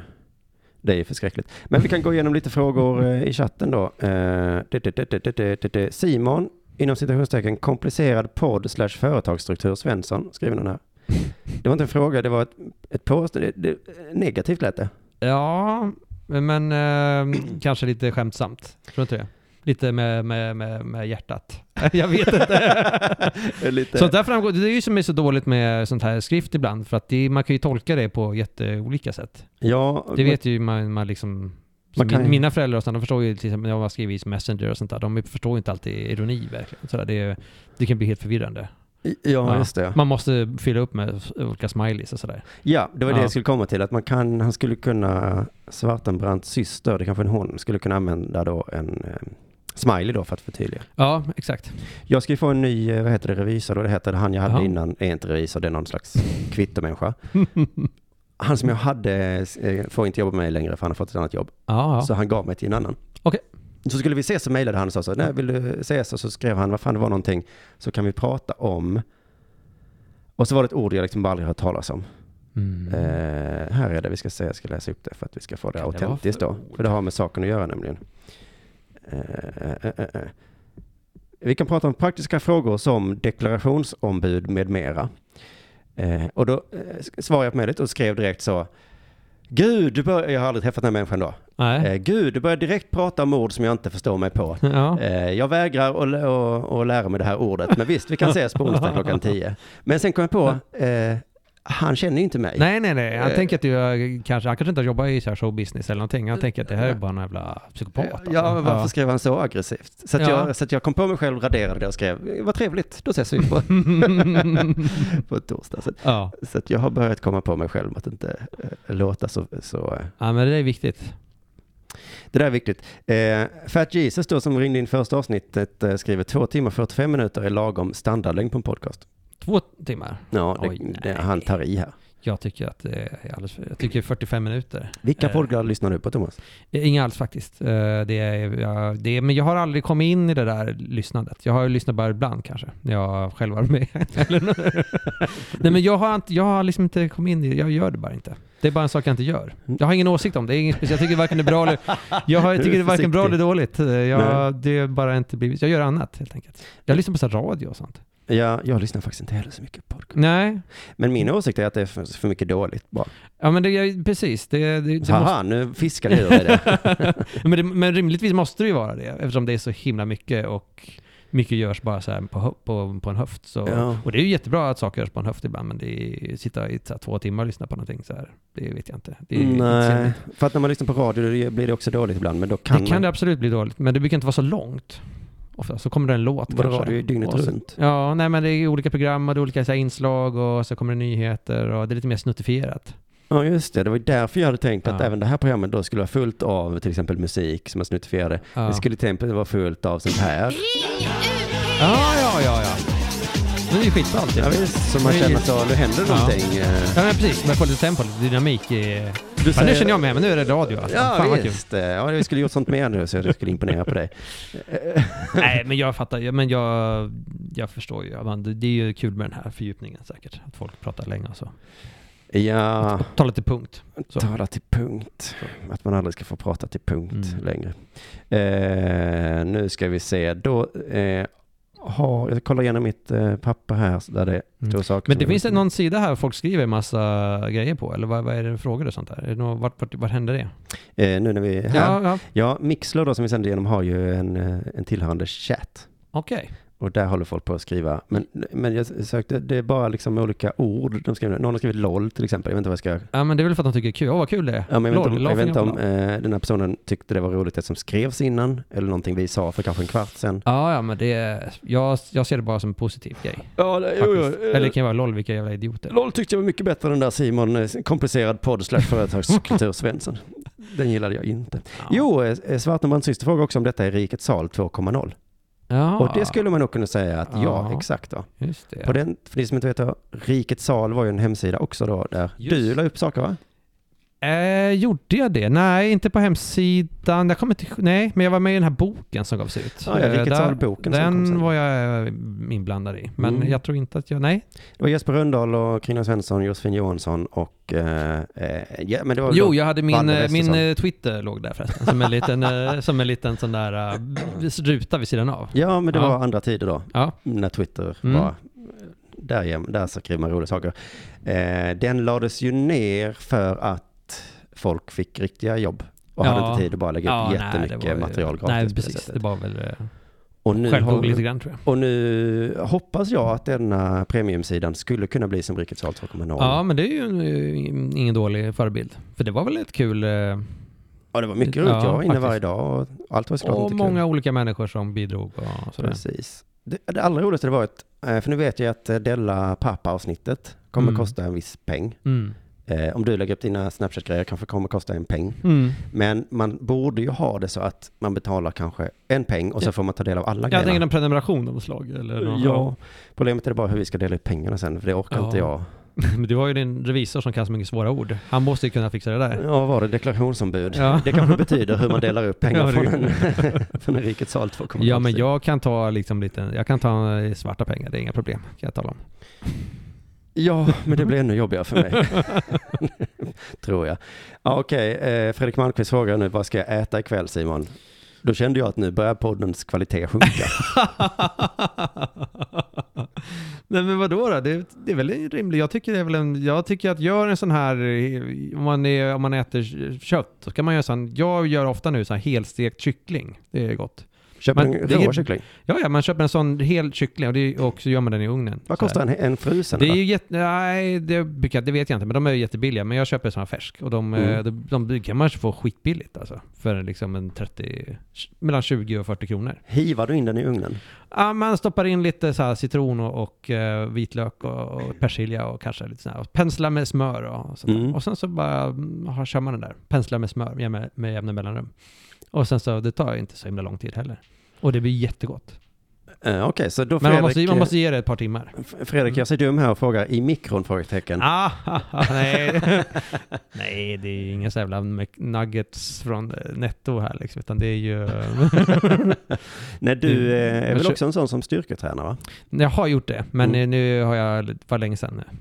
det är förskräckligt. Men vi kan gå igenom lite frågor eh, i chatten då. Eh. Simon, inom citationstecken, komplicerad podd slash företagsstruktur Svensson, skriver någon här. Det var inte en fråga, det var ett, ett påstående. Negativt lät det. Ja, men eh, kanske lite skämtsamt. Tror du inte det? Lite med, med, med, med hjärtat. Jag vet inte. Lite. Sånt där framgår, det är ju som är så dåligt med sånt här skrift ibland, för att det, man kan ju tolka det på jätteolika sätt. ja, Det vet ju man, man liksom... Man kan mina föräldrar och sånt, de förstår ju till exempel när jag skriver i Messenger och sånt där, de förstår ju inte alltid ironi verkligen. Så där, det, det kan bli helt förvirrande. ja, Ja. just det. Man måste fylla upp med olika smileys och sådär. Ja, det var det Ja. jag skulle komma till. Att man kan, han skulle kunna, Svartenbrandts syster, det kanske en hon, skulle kunna använda då en eh, smiley då för att förtydliga. Ja, exakt. Jag ska ju få en ny, eh, vad heter det, revisor då? Det heter det han jag hade Jaha. innan, är inte revisor, det är någon slags kvittomänniska. Han som jag hade eh, får inte jobba med mig längre för han har fått ett annat jobb. Ja. Så han gav mig till en annan. Okej. Så skulle vi ses så mejlade han och sa så, nej vill du ses? Och så skrev han, vad fan det var någonting, så kan vi prata om. Och så var det ett ord jag liksom bara aldrig hört talas om. Mm. Eh, här är det, vi ska se, jag ska läsa upp det för att vi ska få det Kan det autentiskt för då. För det har med saken att göra nämligen. Eh, eh, eh, eh. Vi kan prata om praktiska frågor som deklarationsombud med mera. Eh, och då svarade jag på mejlet och skrev direkt så. Gud, du bör, jag har aldrig träffat den här människan då. Nej. Gud, du börjar direkt prata om ord som jag inte förstår mig på. Ja. Jag vägrar att, att, att lära mig det här ordet, men visst, vi kan ses på onsdag klockan 10. Men sen kom jag på, han känner ju inte mig. Nej, nej, nej. Han Eh. tänker att du kanske, han kanske inte har jobbat i så showbusiness eller någonting. Han tänker att det här är bara en jävla psykopat. alltså. Ja, varför skrev han så aggressivt? Så att, Ja. jag, så att jag kom på mig själv, raderade det och skrev, vad trevligt, då ses vi på, på torsdag. Så, ja. så att jag har börjat komma på mig själv att inte eh, låta så, så eh. ja, men det är viktigt. Det där är viktigt. Eh, Fat Jesus då som ringde in första avsnittet eh, skriver två timmar 45 minuter är lagom standardlängd på en podcast. Två timmar. Ja, det, Oj, det, han tar i här. Jag tycker att det är alldeles för, Jag tycker 45 minuter. Vilka Eh. poddar lyssnar du på Thomas? Eh, Inga alls faktiskt. Eh, Det är, ja, det är, men jag har aldrig kommit in i det där lyssnandet. Jag har ju lyssnat bara ibland kanske, när jag själv var med. Nej men jag har, inte, jag har liksom inte kommit in i det, jag gör det bara inte. Det är bara en sak jag inte gör. Jag har ingen åsikt om det, är. Jag tycker varken det är bra eller... Jag, har, jag tycker det är varken bra eller dåligt. Eh, Jag, det är bara inte blivit... Jag gör annat helt enkelt. Jag lyssnar på så radio och sånt. Ja, jag lyssnar faktiskt inte heller så mycket på podcast. Nej, Men min åsikt är att det är för, för mycket dåligt bara. ja men det är precis. Det, det, det Haha, nu fiskar ur dig det. men, det, men rimligtvis måste det ju vara det eftersom det är så himla mycket och mycket görs bara så på, på, på en höft. Så, Ja. Och det är ju jättebra att saker görs på en höft ibland men det är, sitta i här, två timmar och lyssna på någonting så här, det vet jag inte. Nej, för att när man lyssnar på radio blir det också dåligt ibland, men då kan, det kan man... det absolut bli dåligt, men det brukar inte vara så långt. Ofta så kommer det en låt kanske. radio är dygnet runt? Ja, nej men det är olika program och det är olika så här, inslag och så kommer det nyheter och det är lite mer snuttifierat. Ja, just det. Det var ju därför jag hade tänkt att Ja. även det här programmet då skulle vara fullt av till exempel musik som man snuttifierade. Ja. Det skulle till exempel vara fullt av sånt här. Ja, ja, ja, ja. Det är ju skitbra alltid. Ja, visst, så man känner så, nu händer Ja. någonting. eh. Ja men precis, men får lite tempo, lite dynamik i... Du Ja, nu säger- känner jag med, men nu är det radio alltså. Ja, Fan visst. Ja, vi skulle gjort sånt mer nu så jag skulle imponera på dig. Nej, men jag fattar. Ja, Men jag, jag förstår ju. Man, det är ju kul med den här fördjupningen säkert. Att folk pratar länge och så. Ja, Ta lite punkt. Så. tala till punkt. Att man aldrig ska få prata till punkt Mm. längre. Eh, nu ska vi se. Då eh, har, jag kollar igenom mitt eh, papper här där det Mm. står saker Men det finns det någon sida här folk skriver massa grejer på? Eller vad, vad är det frågor och sånt där? Är det något, vart, vart, vart händer det? Eh, nu när vi är här. Ja, ja. Ja, Mixler då som vi sänder igenom har ju en, eh, en tillhörande chatt. okej. Och där håller folk på att skriva. Men, men jag sökte, det är bara liksom olika ord de skriver. Någon har skrivit LOL till exempel. Jag vet inte vad jag ska... Ja, men det är väl för att de tycker det är kul. Åh, vad kul det är. Ja, men jag vet inte om, jag vet inte om eh, den här personen tyckte det var roligt det som skrevs innan. Eller någonting vi sa för kanske en kvart sedan. Ja, ja, men det är... Jag, jag ser det bara som en positiv grej. Ja, det, Faktiskt. Eller det kan vara LOL, vilka jävla idioter. LOL tyckte jag var mycket bättre än den där Simon, eh, komplicerad podd slash företagskultur Svensson. Den gillade jag inte. Ja. Jo, eh, Svartenbrands syster frågar också om detta är Rikets sal 2.0. Ja, Och det skulle man nog kunna säga att ja, Ja. exakt då. Just det. På den, för ni som inte vet då, Rikets sal var ju en hemsida också då där Just. du la upp saker va? Eh, gjorde jag det? Nej, inte på hemsidan. Jag kommer inte, nej, men jag var med i den här boken som gavs ut. Ja, ja, Eh, Rikets där- som kom Den sen. var jag eh, inblandad i. Men Mm. jag tror inte att jag, nej. Det var Jesper Rönndahl och Carina Svensson, Josefin Johansson och eh, eh, ja men det var Jo, jag hade min, min Twitter låg där förresten. Som en liten, som en liten sån där uh, ruta vid sidan av. Ja, men det Ja. var andra tider då. Ja. När Twitter Mm. var där, där skriver man roliga saker. Eh, den lades ju ner för att folk fick riktiga jobb och hade inte tid att bara lägga upp nej, det jättemycket var material gratis Nej, precis. Det var väl eh, Och nu, lite grann tror jag. och nu hoppas jag att denna premiumsidan skulle kunna bli som Rikets Salt 2.0. Ja, men det är ju en, eh, ingen dålig förebild. För det var väl ett kul... eh, Ja, det var mycket roligt. Ja, jag var inne varje dag och allt var såklart Och många olika människor som bidrog och sådär. Precis. Det, det allra roligaste det var att, eh, för nu vet jag att Della Pappa-avsnittet kommer Mm. kosta en viss peng. Mm. Eh, om du lägger upp dina Snapchat-grejer kanske kommer kosta en peng. Mm. Men man borde ju ha det så att man betalar kanske en peng och så Ja. får man ta del av alla Jag tänker grejerna. en prenumeration av något slag. Eller något. Ja, problemet är bara hur vi ska dela ut pengarna sen, för det orkar Ja. inte jag. Men du har ju din revisor som kan så mycket svåra ord. Han måste ju kunna fixa det där. Ja, vad var det? Deklarationsombud. Ja. Det kanske betyder hur man delar upp pengar Ja, från en, från en Rikets Salt 2.0. Ja, men jag kan ta liksom lite, jag kan ta svarta pengar, det är inga problem, kan jag tala om. Ja, men det blir ännu jobbigare för mig. Tror jag. Ja, Okej, eh, Fredrik Malmqvist frågar nu, vad ska jag äta ikväll Simon? Då kände jag att nu börjar poddens kvalitet sjunka. Nej men vadå då? Det, det är väl rimligt. Jag tycker det är väl en, jag tycker att gör en sån här, om man, är, om man äter kött, så kan man göra sån, jag gör ofta nu sån här helstekt kyckling. Det är gott. Köp Men en rå kyckling. Ja, ja, man köper en sån hel kyckling och, det, och så gör man den i ugnen. Vad kostar en, en frusen? Det är ju jätte, nej det, det vet jag inte, men de är jättebilliga. Men jag köper såna färsk och de, Mm. eh, de, de, kan man få skitbilligt alltså. För liksom en 30, mellan 20 och 40 kronor. Hivar du in den i ugnen? Ja, man stoppar in lite så citron och, och eh, vitlök och, och persilja och kanske lite. Och penslar med smör och sånt där. Mm. Och sen så bara mm, har, kör man den där. Penslar med smör med, med, med jämna mellanrum. Och sen så, det tar ju inte så himla lång tid heller. Och det blir jättegott. Eh, Okej, så då Men Fredrik, man måste, man måste ge det ett par timmar. eh, Fredrik, jag ser dum här och frågar i mikron? Frågetecken. Ah, nej. nej, det är inga så jävla nuggets från eh, Netto här liksom, utan det är ju... Nej, du eh, är Men väl också en sån som styrketränar va? jag har gjort det, men Mm. eh, nu har jag, var länge sedan nu.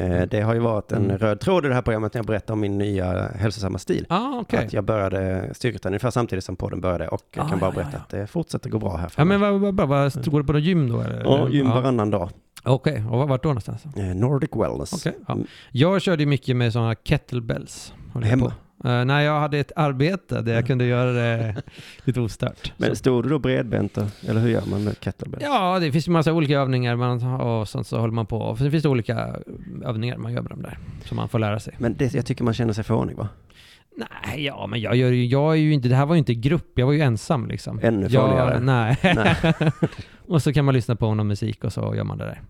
Eh, det har ju varit en Mm. röd tråd i det här programmet när jag berättar om min nya hälsosamma stil. Ah, okej. Att jag började styrketräna ungefär samtidigt som podden började och jag Ah, kan bara ja, berätta ja, att det fortsätter gå bra här Ja men vad, vad bra, vad, går du på något gym då eller? Ja, gym Ja. varannan dag. Okej, och vart då någonstans? Eh, Nordic Wellness. Okej, ja. Mm. Jag körde mycket med sådana kettlebells. Hemma? på. Eh, nej, jag hade ett arbete där jag kunde göra det lite ostört. Men stod du då bredbent då? Eller hur gör man med kettlebell? Ja, det finns ju massa olika övningar man, och sånt så håller man på. Och sen finns det olika övningar man gör med dem där, som man får lära sig. Men det, jag tycker man känner sig fånig va? Nej, ja, men jag gör ju, jag är ju inte, det här var ju inte grupp, jag var ju ensam liksom. Ännu jag, farligare. Nej. Nej. och så kan man lyssna på någon musik och så gör man det där.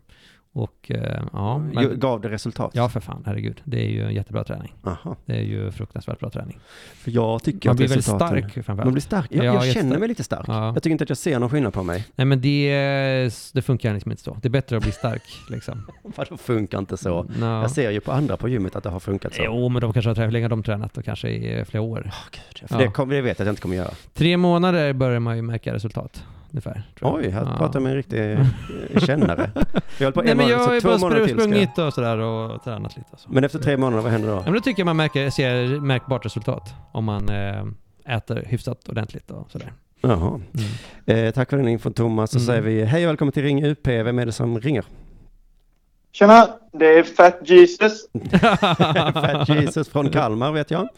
Och eh, ja, men, Gav det resultat? ja för fan, herregud. Det är ju en jättebra träning. Aha. Det är ju fruktansvärt bra träning. För jag tycker Man att blir väldigt stark framförallt. Man blir stark. Jag, Ja, jag känner jättestark. mig lite stark. Ja. Jag tycker inte att jag ser någon skillnad på mig. Nej men det, det funkar liksom inte så. Det är bättre att bli stark liksom. Vadå funkar inte så? Ja. Jag ser ju på andra på gymmet att det har funkat så. Jo, men de kanske har tränat, hur länge har de tränat? Och kanske i flera år. Åh, Gud, för Ja. det, kom, det vet jag att jag inte kommer göra. Tre månader börjar man ju märka resultat. Ungefär. tror jag. Oj, här Ja. pratar jag med en riktig eh, kännare. Jag höll på Nej en men månad, jag har bara jag... sprungit och sådär och tränat lite. Så. Men efter tre månader, vad händer då? Ja, men då tycker jag man märker, ser märkbart resultat. Om man eh, äter hyfsat ordentligt och sådär. Jaha. Mm. Eh, tack för den infon Thomas. Så Mm. säger vi hej och välkommen till Ring UP. Vem är det som ringer? Tjena, det är Fat Jesus. Fat Jesus från Kalmar vet jag.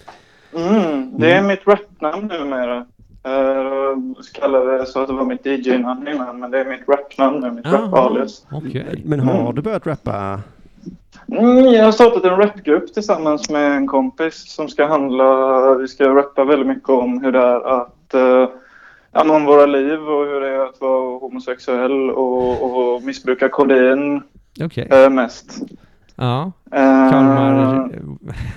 Mm, det är mitt rapnamn numera. Uh, kallade det så att det var mitt DJ-namn innan, men det är mitt rapnamn nu, mitt Jaha, rap-alias. Okej. Men har Mm. du börjat rappa? Mm, jag har startat en rapgrupp tillsammans med en kompis som ska handla, vi ska rappa väldigt mycket om hur det är att uh, ja, om våra liv och hur det är att vara homosexuell och, och missbruka kodein Okej. eh, mest. Ja. Eh, Kalmar.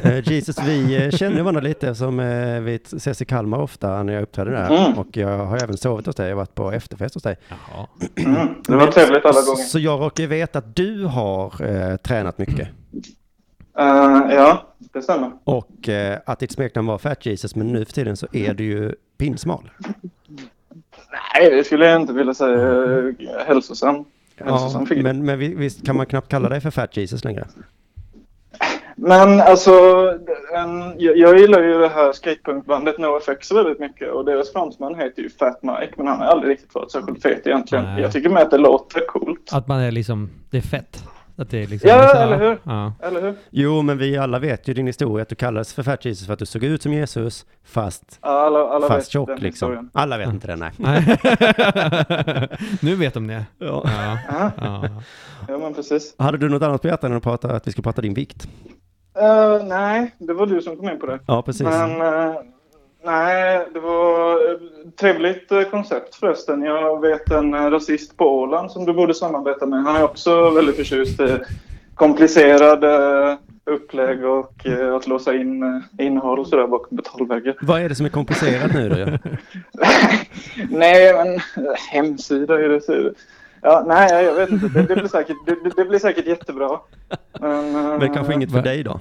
Eh, Jesus, vi eh, känner varandra lite som vi ses i Kalmar ofta när jag uppträder där. Mm. Och jag har även sovit hos dig och varit på efterfest hos dig. Jaha. Mm, det var trevligt alla gånger. Så jag råkar veta att du har eh, tränat mycket. Ja, det stämmer. Och att ditt smeknamn var Fat Jesus, men nu för tiden så är du ju pinsmal. Nej, det skulle jag inte vilja säga. Uh, hälsosam. Ja, figur. men, men vi- visst kan man knappt kalla dig för Fat Jesus längre? Men alltså, en, jag, jag gillar ju det här skatepunkbandet NoFX väldigt mycket och deras frontman heter ju Fat Mike men han har aldrig riktigt varit särskilt fet egentligen. Nej. Jag tycker med att det låter coolt. Att man är liksom, det är fett. Att det är liksom, Ja, så- eller hur? Ja. Eller hur? Jo, men vi alla vet ju din historia att du kallades för Fat Jesus för att du såg ut som Jesus fast, alla, alla fast vet tjock den liksom. historien. Alla vet inte det, nej. Nu vet de det. Ja. Ja. Ja, men precis. Hade du något annat på hjärtat än att, prata, att vi skulle prata din vikt? Eh, nej, det var du som kom in på det. Ja, precis. Men eh, nej, det var ett trevligt eh, koncept förresten. Jag vet en eh, rasist på Åland som du borde samarbeta med. Han är också väldigt förtjust i komplicerade upplägg och eh, att låsa in eh, innehåll och sådär bakom betalväggar. Vad är det som är komplicerat nu då? Nej, men eh, hemsida är det. Ja, nej, jag vet inte. Det, det, blir, säkert, det, det- blir säkert jättebra. Men, eh, Men kanske inget för dig då?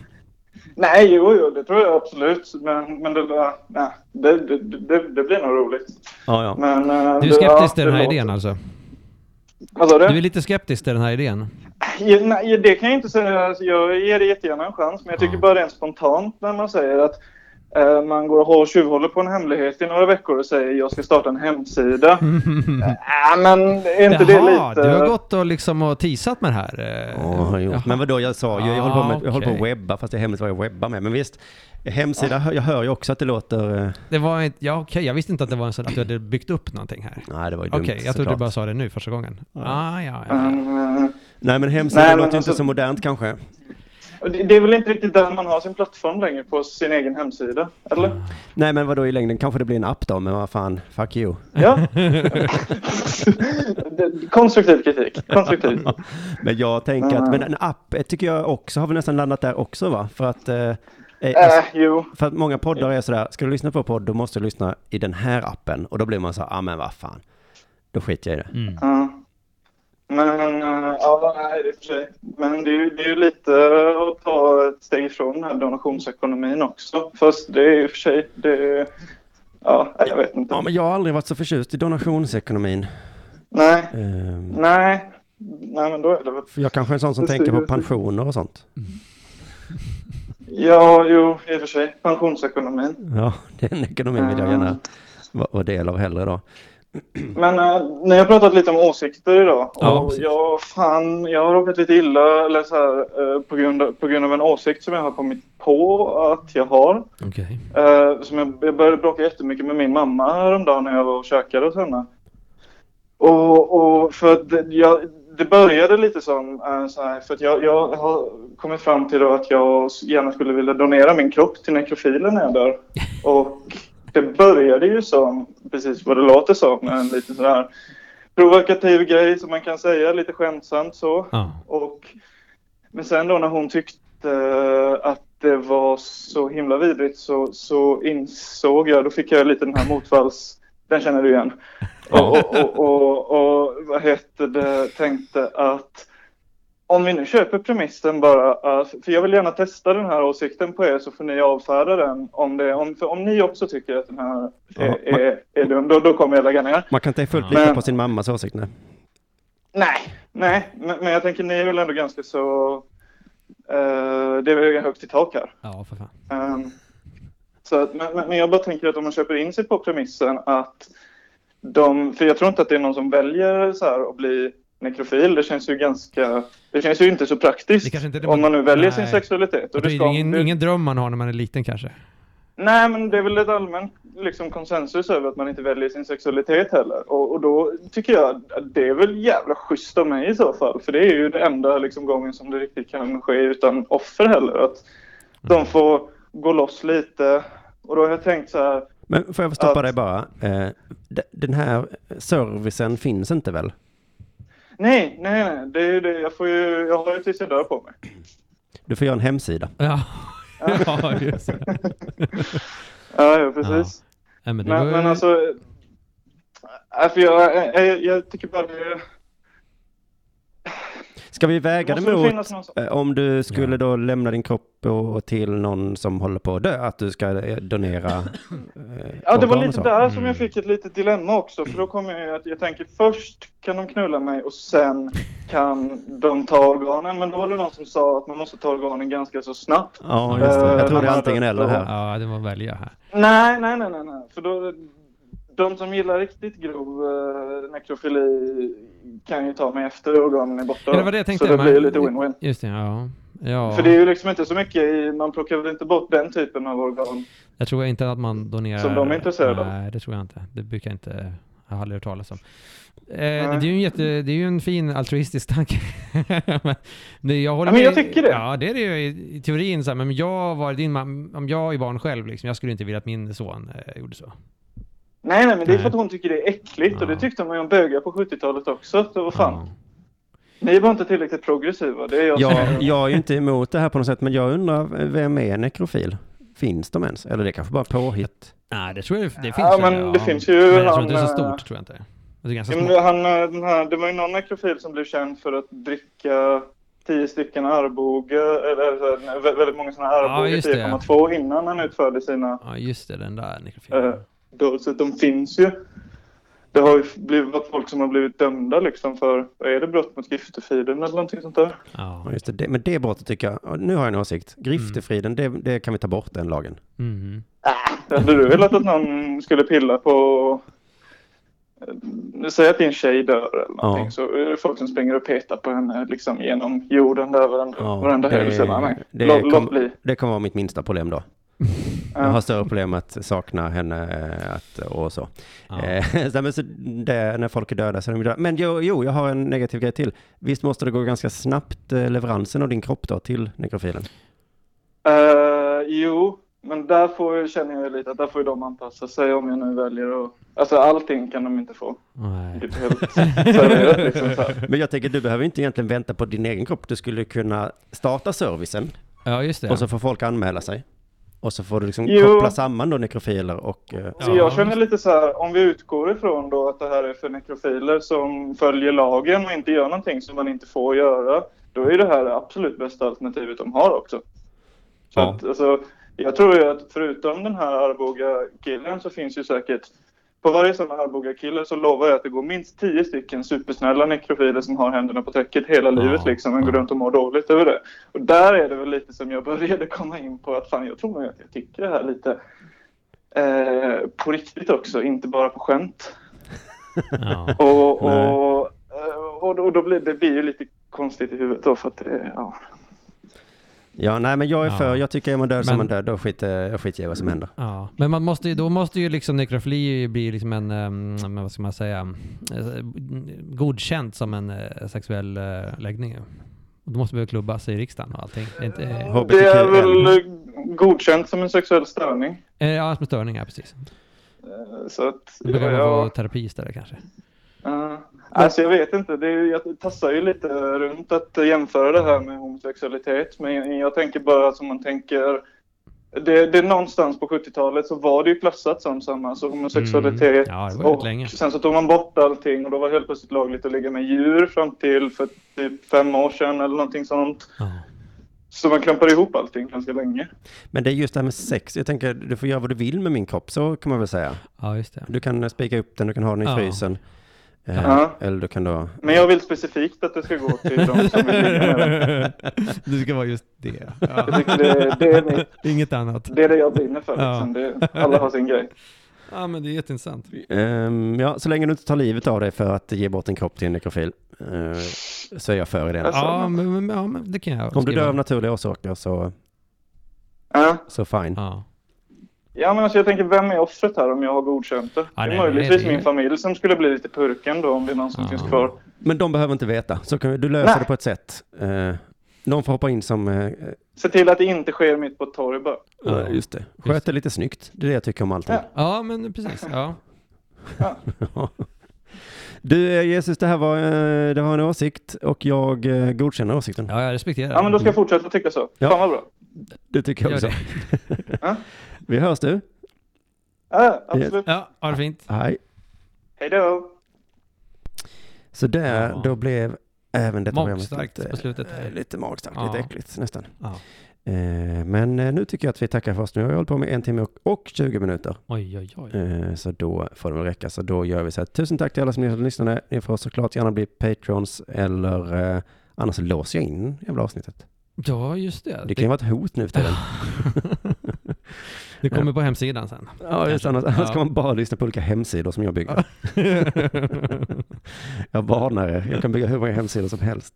Nej, jo, jo, det tror jag absolut. Men, men det, nej, det, det, det, det blir nog roligt. Ja, ja. Men, eh, Du är skeptisk till den här låter- idén alltså? Vad sa du? Du är lite skeptisk till den här idén? Nej, det kan jag inte säga. Jag ger det jättegärna en chans. Men jag tycker bara rent spontant när man säger att man går och har- tjuvhåller på en hemlighet i några veckor och säger jag ska starta en hemsida. äh, men är inte det Jaha, lite... du har gått och liksom och teasat med det här? eh, jag gjort. jaha. Men vadå, jag sa ju, jag håller på, med, jag håller på att webba, fast det är hemligt vad jag webbar med. Men visst, hemsida, jag hör ju också att det låter... eh, Det var inte, ja okej, jag visste inte att det var en sån, att du hade byggt upp någonting här. Nej, det var ju Okej, dumt jag trodde du bara sa det nu första gången. Ah, ja, ja. Eh, Nej, men hemsida Nej, men låter ju alltså- inte så modernt kanske. Det, är väl inte riktigt där man har sin plattform längre på sin egen hemsida? Eller? Nej, men vadå i längden kanske det blir en app då, men vad fan, fuck you. Ja. Konstruktiv kritik. Konstruktiv. Men jag tänker att, Mm. men en app eh, tycker jag också, har vi nästan landat där också va? För att, eh, eh, Äh, jo. för att många poddar är sådär, ska du lyssna på podd, då måste du lyssna i den här appen. Och då blir man så, ja ah, men vad fan, då skiter jag i det. Mm. Ja. Men, äh, ja, nej, det är för sig. Men det är, ju- det är ju lite att ta ett steg ifrån den här donationsekonomin också. Fast det är ju för sig, det är, ja, jag vet inte. Ja, men jag har aldrig varit så förtjust i donationsekonomin. Nej, Ehm, nej, nej, men då är det väl. för jag kanske är en sån som Det tänker på pensioner och sånt. Ja, jo, i och för sig. Pensionsekonomin. Ja, den ekonomin vill jag gärna vara vara del av hellre då. Men äh, ni har pratat lite om åsikter idag. Ja, och jag, fan, jag har råkat lite illa eller så här, eh, på, grund av, på grund av en åsikt som jag har kommit på att jag har. Okej. Eh, som jag, jag började bråka jättemycket med min mamma häromdagen när jag var och käkade hos henne. Och, och för att det, jag, det började lite som så här, för att jag, jag har kommit fram till att jag gärna skulle vilja donera min kropp till nekrofiler när jag dör. Och det började ju som, precis vad det låter som, en lite sådär provokativ grej som man kan säga, lite skämtsamt så. Ja. Och, men sen då när hon tyckte eh, att det var så himla vidrigt så, så insåg jag, då fick jag lite den här motvalls, den känner du igen. Och, och, och, och, och vad heter det, tänkte att om vi nu köper premissen bara, att- för jag vill gärna testa den här åsikten på er så får ni avfärda den. Om, det, om, för om ni också tycker att den här är, Ja, är, är dum, då, då kommer jag lägga ner. Man kan inte fullt lita på sin mammas åsikt, nej. Nej, nej, men, men jag tänker ni är väl ändå ganska så... eh, det är väl högt i tak här. ja, för fan. Ehm, så att, men men jag bara tänker att om man köper in sig på premissen att de... För jag tror inte att det är någon som väljer så här att bli nekrofil. Det känns ju ganska... Det känns ju inte så Det praktiskt kanske inte det om man- nu väljer sin nej. sexualitet. Och det det ska- är ingen, det- ingen dröm man har när man är liten kanske. Nej, men det är väl ett allmänt liksom, konsensus över att man inte väljer sin sexualitet heller. Och, och då tycker jag att det är väl jävla schysst av mig i så fall. För det är ju det enda liksom, gången som det riktigt kan ske utan offer heller. Att de får gå loss lite. Och då har jag tänkt så här. Men får jag stoppa Att- dig bara? Eh, den här servicen finns inte väl? Nej, nej, nej. Det är det. Jag, får ju, jag har ju tills jag dör på mig. Du får göra en hemsida. Ja, ja just det. Ja, ja precis. Ja, men det var Men, ju- men alltså... äh, För jag, jag, jag tycker bara det... Ska vi väga det mot som- eh, om du skulle Ja. då lämna din kropp och, till någon som håller på att dö, att du ska eh, donera eh, Ja, det var lite där som Mm. jag fick ett litet dilemma också. För då kommer jag att jag tänker först kan de knulla mig och sen kan de ta organen. Men då var det någon som sa att man måste ta organen ganska så snabbt. Ja, just det. Jag Eh, tror det är antingen eller här. Ja, det var välja här. Nej, nej, nej, nej, nej. För då, de som gillar riktigt grov eh, nekrofili kan ju ta mig efter organen är borta. Ja, det var det jag tänkte. Så det Man- blir lite win-win. Just det, ja. ja. För det är ju liksom inte så mycket i, man plockar väl inte bort den typen av organ. Jag tror inte att man donerar... Som de är intresserade av. Nej, det tror jag inte. Det brukar jag inte... Jag har aldrig hört talas om. Eh, det, är ju en jätte, det är ju en fin altruistisk tanke. men jag håller Ja, men jag med- tycker det. Ja, det är det ju i, i teorin. Så här, men jag var din man, om jag är barn själv, liksom, jag skulle inte vilja att min son eh, gjorde så. Nej, nej, men det är för att hon tycker det är äckligt och det Ja. tyckte man ju om bögar på 70-talet också. Så vad fan. Ja. Ni var inte tillräckligt progressiva. Det är jag Jag, är. jag är ju inte emot det här på något sätt, men jag undrar vem är nekrofil? Finns de ens? Eller det är kanske bara påhitt? Nej, det tror jag det finns. Ja, men det finns ju Men jag tror inte det är så eh, stort, tror jag inte. Det är ganska Ja, han, eh, den här, det var ju någon nekrofil som blev känd för att dricka tio stycken Arboga, eller här, vä- väldigt många sådana Ja, Arboga det. 10,2 innan han utförde sina Ja, just det, den där nekrofilen. Då, så de finns ju. Det har ju blivit folk som har blivit dömda liksom för, är det, brott mot griftefriden eller någonting sånt där? ja. Just det. det. Men det brottet tycker jag, ja, nu har jag en åsikt. Griftefriden, det, det kan vi ta bort den lagen. Mhm. Hade du velat att någon skulle pilla på eh, Säg att din tjej dör eller någonting Ja. så är det folk som springer och petar på henne liksom genom jorden där varenda, Ja, varenda det- helg. Det låt, kom-. Det kommer vara mitt minsta problem då. Jag har större problem att sakna henne eh, att, och så. Ja. Eh, så, men så det, när folk är döda så är de döda. Men jo, jo, jag har en negativ grej till. Visst måste det gå ganska snabbt eh, leveransen av din kropp då till nekrofilen? Eh, jo, men där får jag, känner jag lite att där får ju de anpassa sig om jag nu väljer att... Alltså allting kan de inte få. Nej. Det är helt liksom så här. Men jag tänker, du behöver inte egentligen vänta på din egen kropp. Du skulle kunna starta servicen Ja, just det. och så får folk anmäla sig. Och så får du liksom Jo. koppla samman då nekrofiler och... eh, Så Ja. jag känner lite så här, om vi utgår ifrån då att det här är för nekrofiler som följer lagen och inte gör någonting som man inte får göra, då är det här det absolut bästa alternativet de har också. Så Ja. att, alltså, jag tror ju att förutom den här Arboga-killen så finns ju säkert på varje sån Arboga-kille så lovar jag att det går minst tio stycken supersnälla nekrofiler som har händerna på täcket hela Ja. livet liksom, men går runt och mår dåligt över det. Och där är det väl lite som jag började komma in på att fan, jag tror nog att jag tycker det här lite eh, på riktigt också, inte bara på skämt. Ja. Och, och, eh, och, och då blir det blir ju lite konstigt i huvudet då för att det, ja. Ja, nej men jag är Ja. för, jag tycker är man död Men- man död. Då skiter jag skiter i vad som händer. Ja, men man måste då måste ju liksom nekrofili bli liksom en, um, vad ska man säga, eh, godkänt som en eh, sexuell uh, läggning. då måste vi klubbas i riksdagen och allting. Inte. Det är väl godkänt som en sexuell störning. ja, med störningar precis. Eh, Så att, Då brukar man ja, få terapi istället kanske. Ja. Alltså jag vet inte, det är, jag tassar ju lite runt att jämföra det här med homosexualitet. Men jag, tänker bara som man tänker, det, det är någonstans på 70-talet så var det ju klassat som samma, alltså homosexualitet. Mm. Ja, det var och länge. sen så tog man bort allting och då var det helt plötsligt lagligt att ligga med djur fram till för typ fem år sedan eller någonting sånt. Ja. Så man klampade ihop allting ganska länge. Men det är just det här med sex. Jag tänker, du får göra vad du vill med min kropp, så kan man väl säga. ja, just det. Du kan spika upp den, du kan ha den i Ja. frysen. Eh, Ja. Eller du kan då... Men jag vill specifikt att det ska gå till de som med det. ska vara just det. Jag tycker det, det, är mitt, Inget annat. det är det jag brinner för. Ja. Liksom. Det, alla har sin grej. Ja, men det är jätteintressant. Ehm, ja, så länge du inte tar livet av dig för att ge bort en kropp till en nekrofil, eh, så är jag för i det. Alltså, Ja, men, men, ja, men det kan jag Om du skriva. dör av naturliga orsaker så, Ja. så fine. Ja. Ja, men alltså jag tänker, vem är offret här om jag har godkänt det? Ja, det är nej, möjligtvis det är- min familj som skulle bli lite purken då om det är någon som Ja. finns kvar. Men de behöver inte veta. Så kan, du löser Nej. det på ett sätt. Eh, någon får hoppa in som... Eh, Se till att det inte sker mitt på ett torg bara. Ja. just det. Sköt det lite snyggt. Det är det jag tycker om allting. Ja. ja, men precis. Ja. Du eh, Jesus, det här var, eh, det var en åsikt och jag eh, godkänner åsikten. ja, jag respekterar Ja, men då ska jag fortsätta tycka så. Ja. Fan vad bra. Det tycker jag också. Vi hörs du. Ja, absolut. Ja, ha det fint. Hej. Hej då. Så där, Ja. då blev även detta programmet lite, på slutet. lite magstarkt, Ja. lite äckligt nästan. Ja. Eh, men eh, nu tycker jag att vi tackar för oss. Nu har vi hållit på med en timme och, och 20 minuter. Oj, oj, oj. Eh, så då får det väl räcka. Så då gör vi så här. Tusen tack till alla som lyssnade. Ni får såklart gärna bli patrons eller eh, annars låser jag in jävla avsnittet. Ja, just det. Det kan ju vara ett hot nu för tiden. Det kommer på hemsidan sen. Ja, just. Annars, annars kan man bara lyssna på olika hemsidor som jag bygger. jag varnar er, jag kan bygga hur många hemsidor som helst.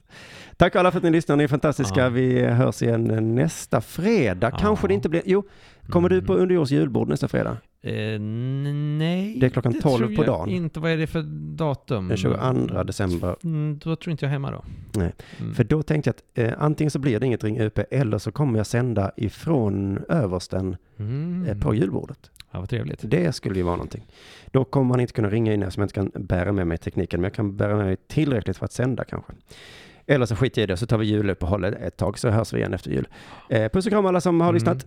Tack alla för att ni lyssnar, ni är fantastiska. Vi hörs igen nästa fredag. Kanske det inte blir, jo, kommer du på Mm. Underjords julbord nästa fredag? Eh, nej. Det är klockan 12 tror på jag dagen. Inte. Vad är det för datum? Den 22 december. Mm, då tror inte jag hemma då. Nej. Mm. För då tänkte jag att eh, antingen så blir det inget Ring UP eller så kommer jag sända ifrån översten Mm. eh, på julbordet. Ja, vad trevligt. Det skulle ju vara någonting. Då kommer man inte kunna ringa in eftersom jag inte kan bära med mig tekniken, men jag kan bära med mig tillräckligt för att sända kanske. Eller så skiter jag i det, så tar vi juluppehåll ett tag, så hörs vi igen efter jul. Eh, puss och kram alla som har Mm. lyssnat.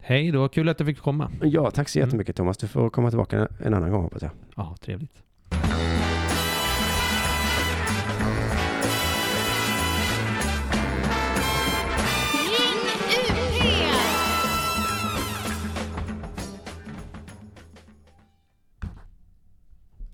Hej då, kul att du fick komma. Ja, tack så Mm. jättemycket Thomas. Du får komma tillbaka en annan gång hoppas jag. Ja, trevligt.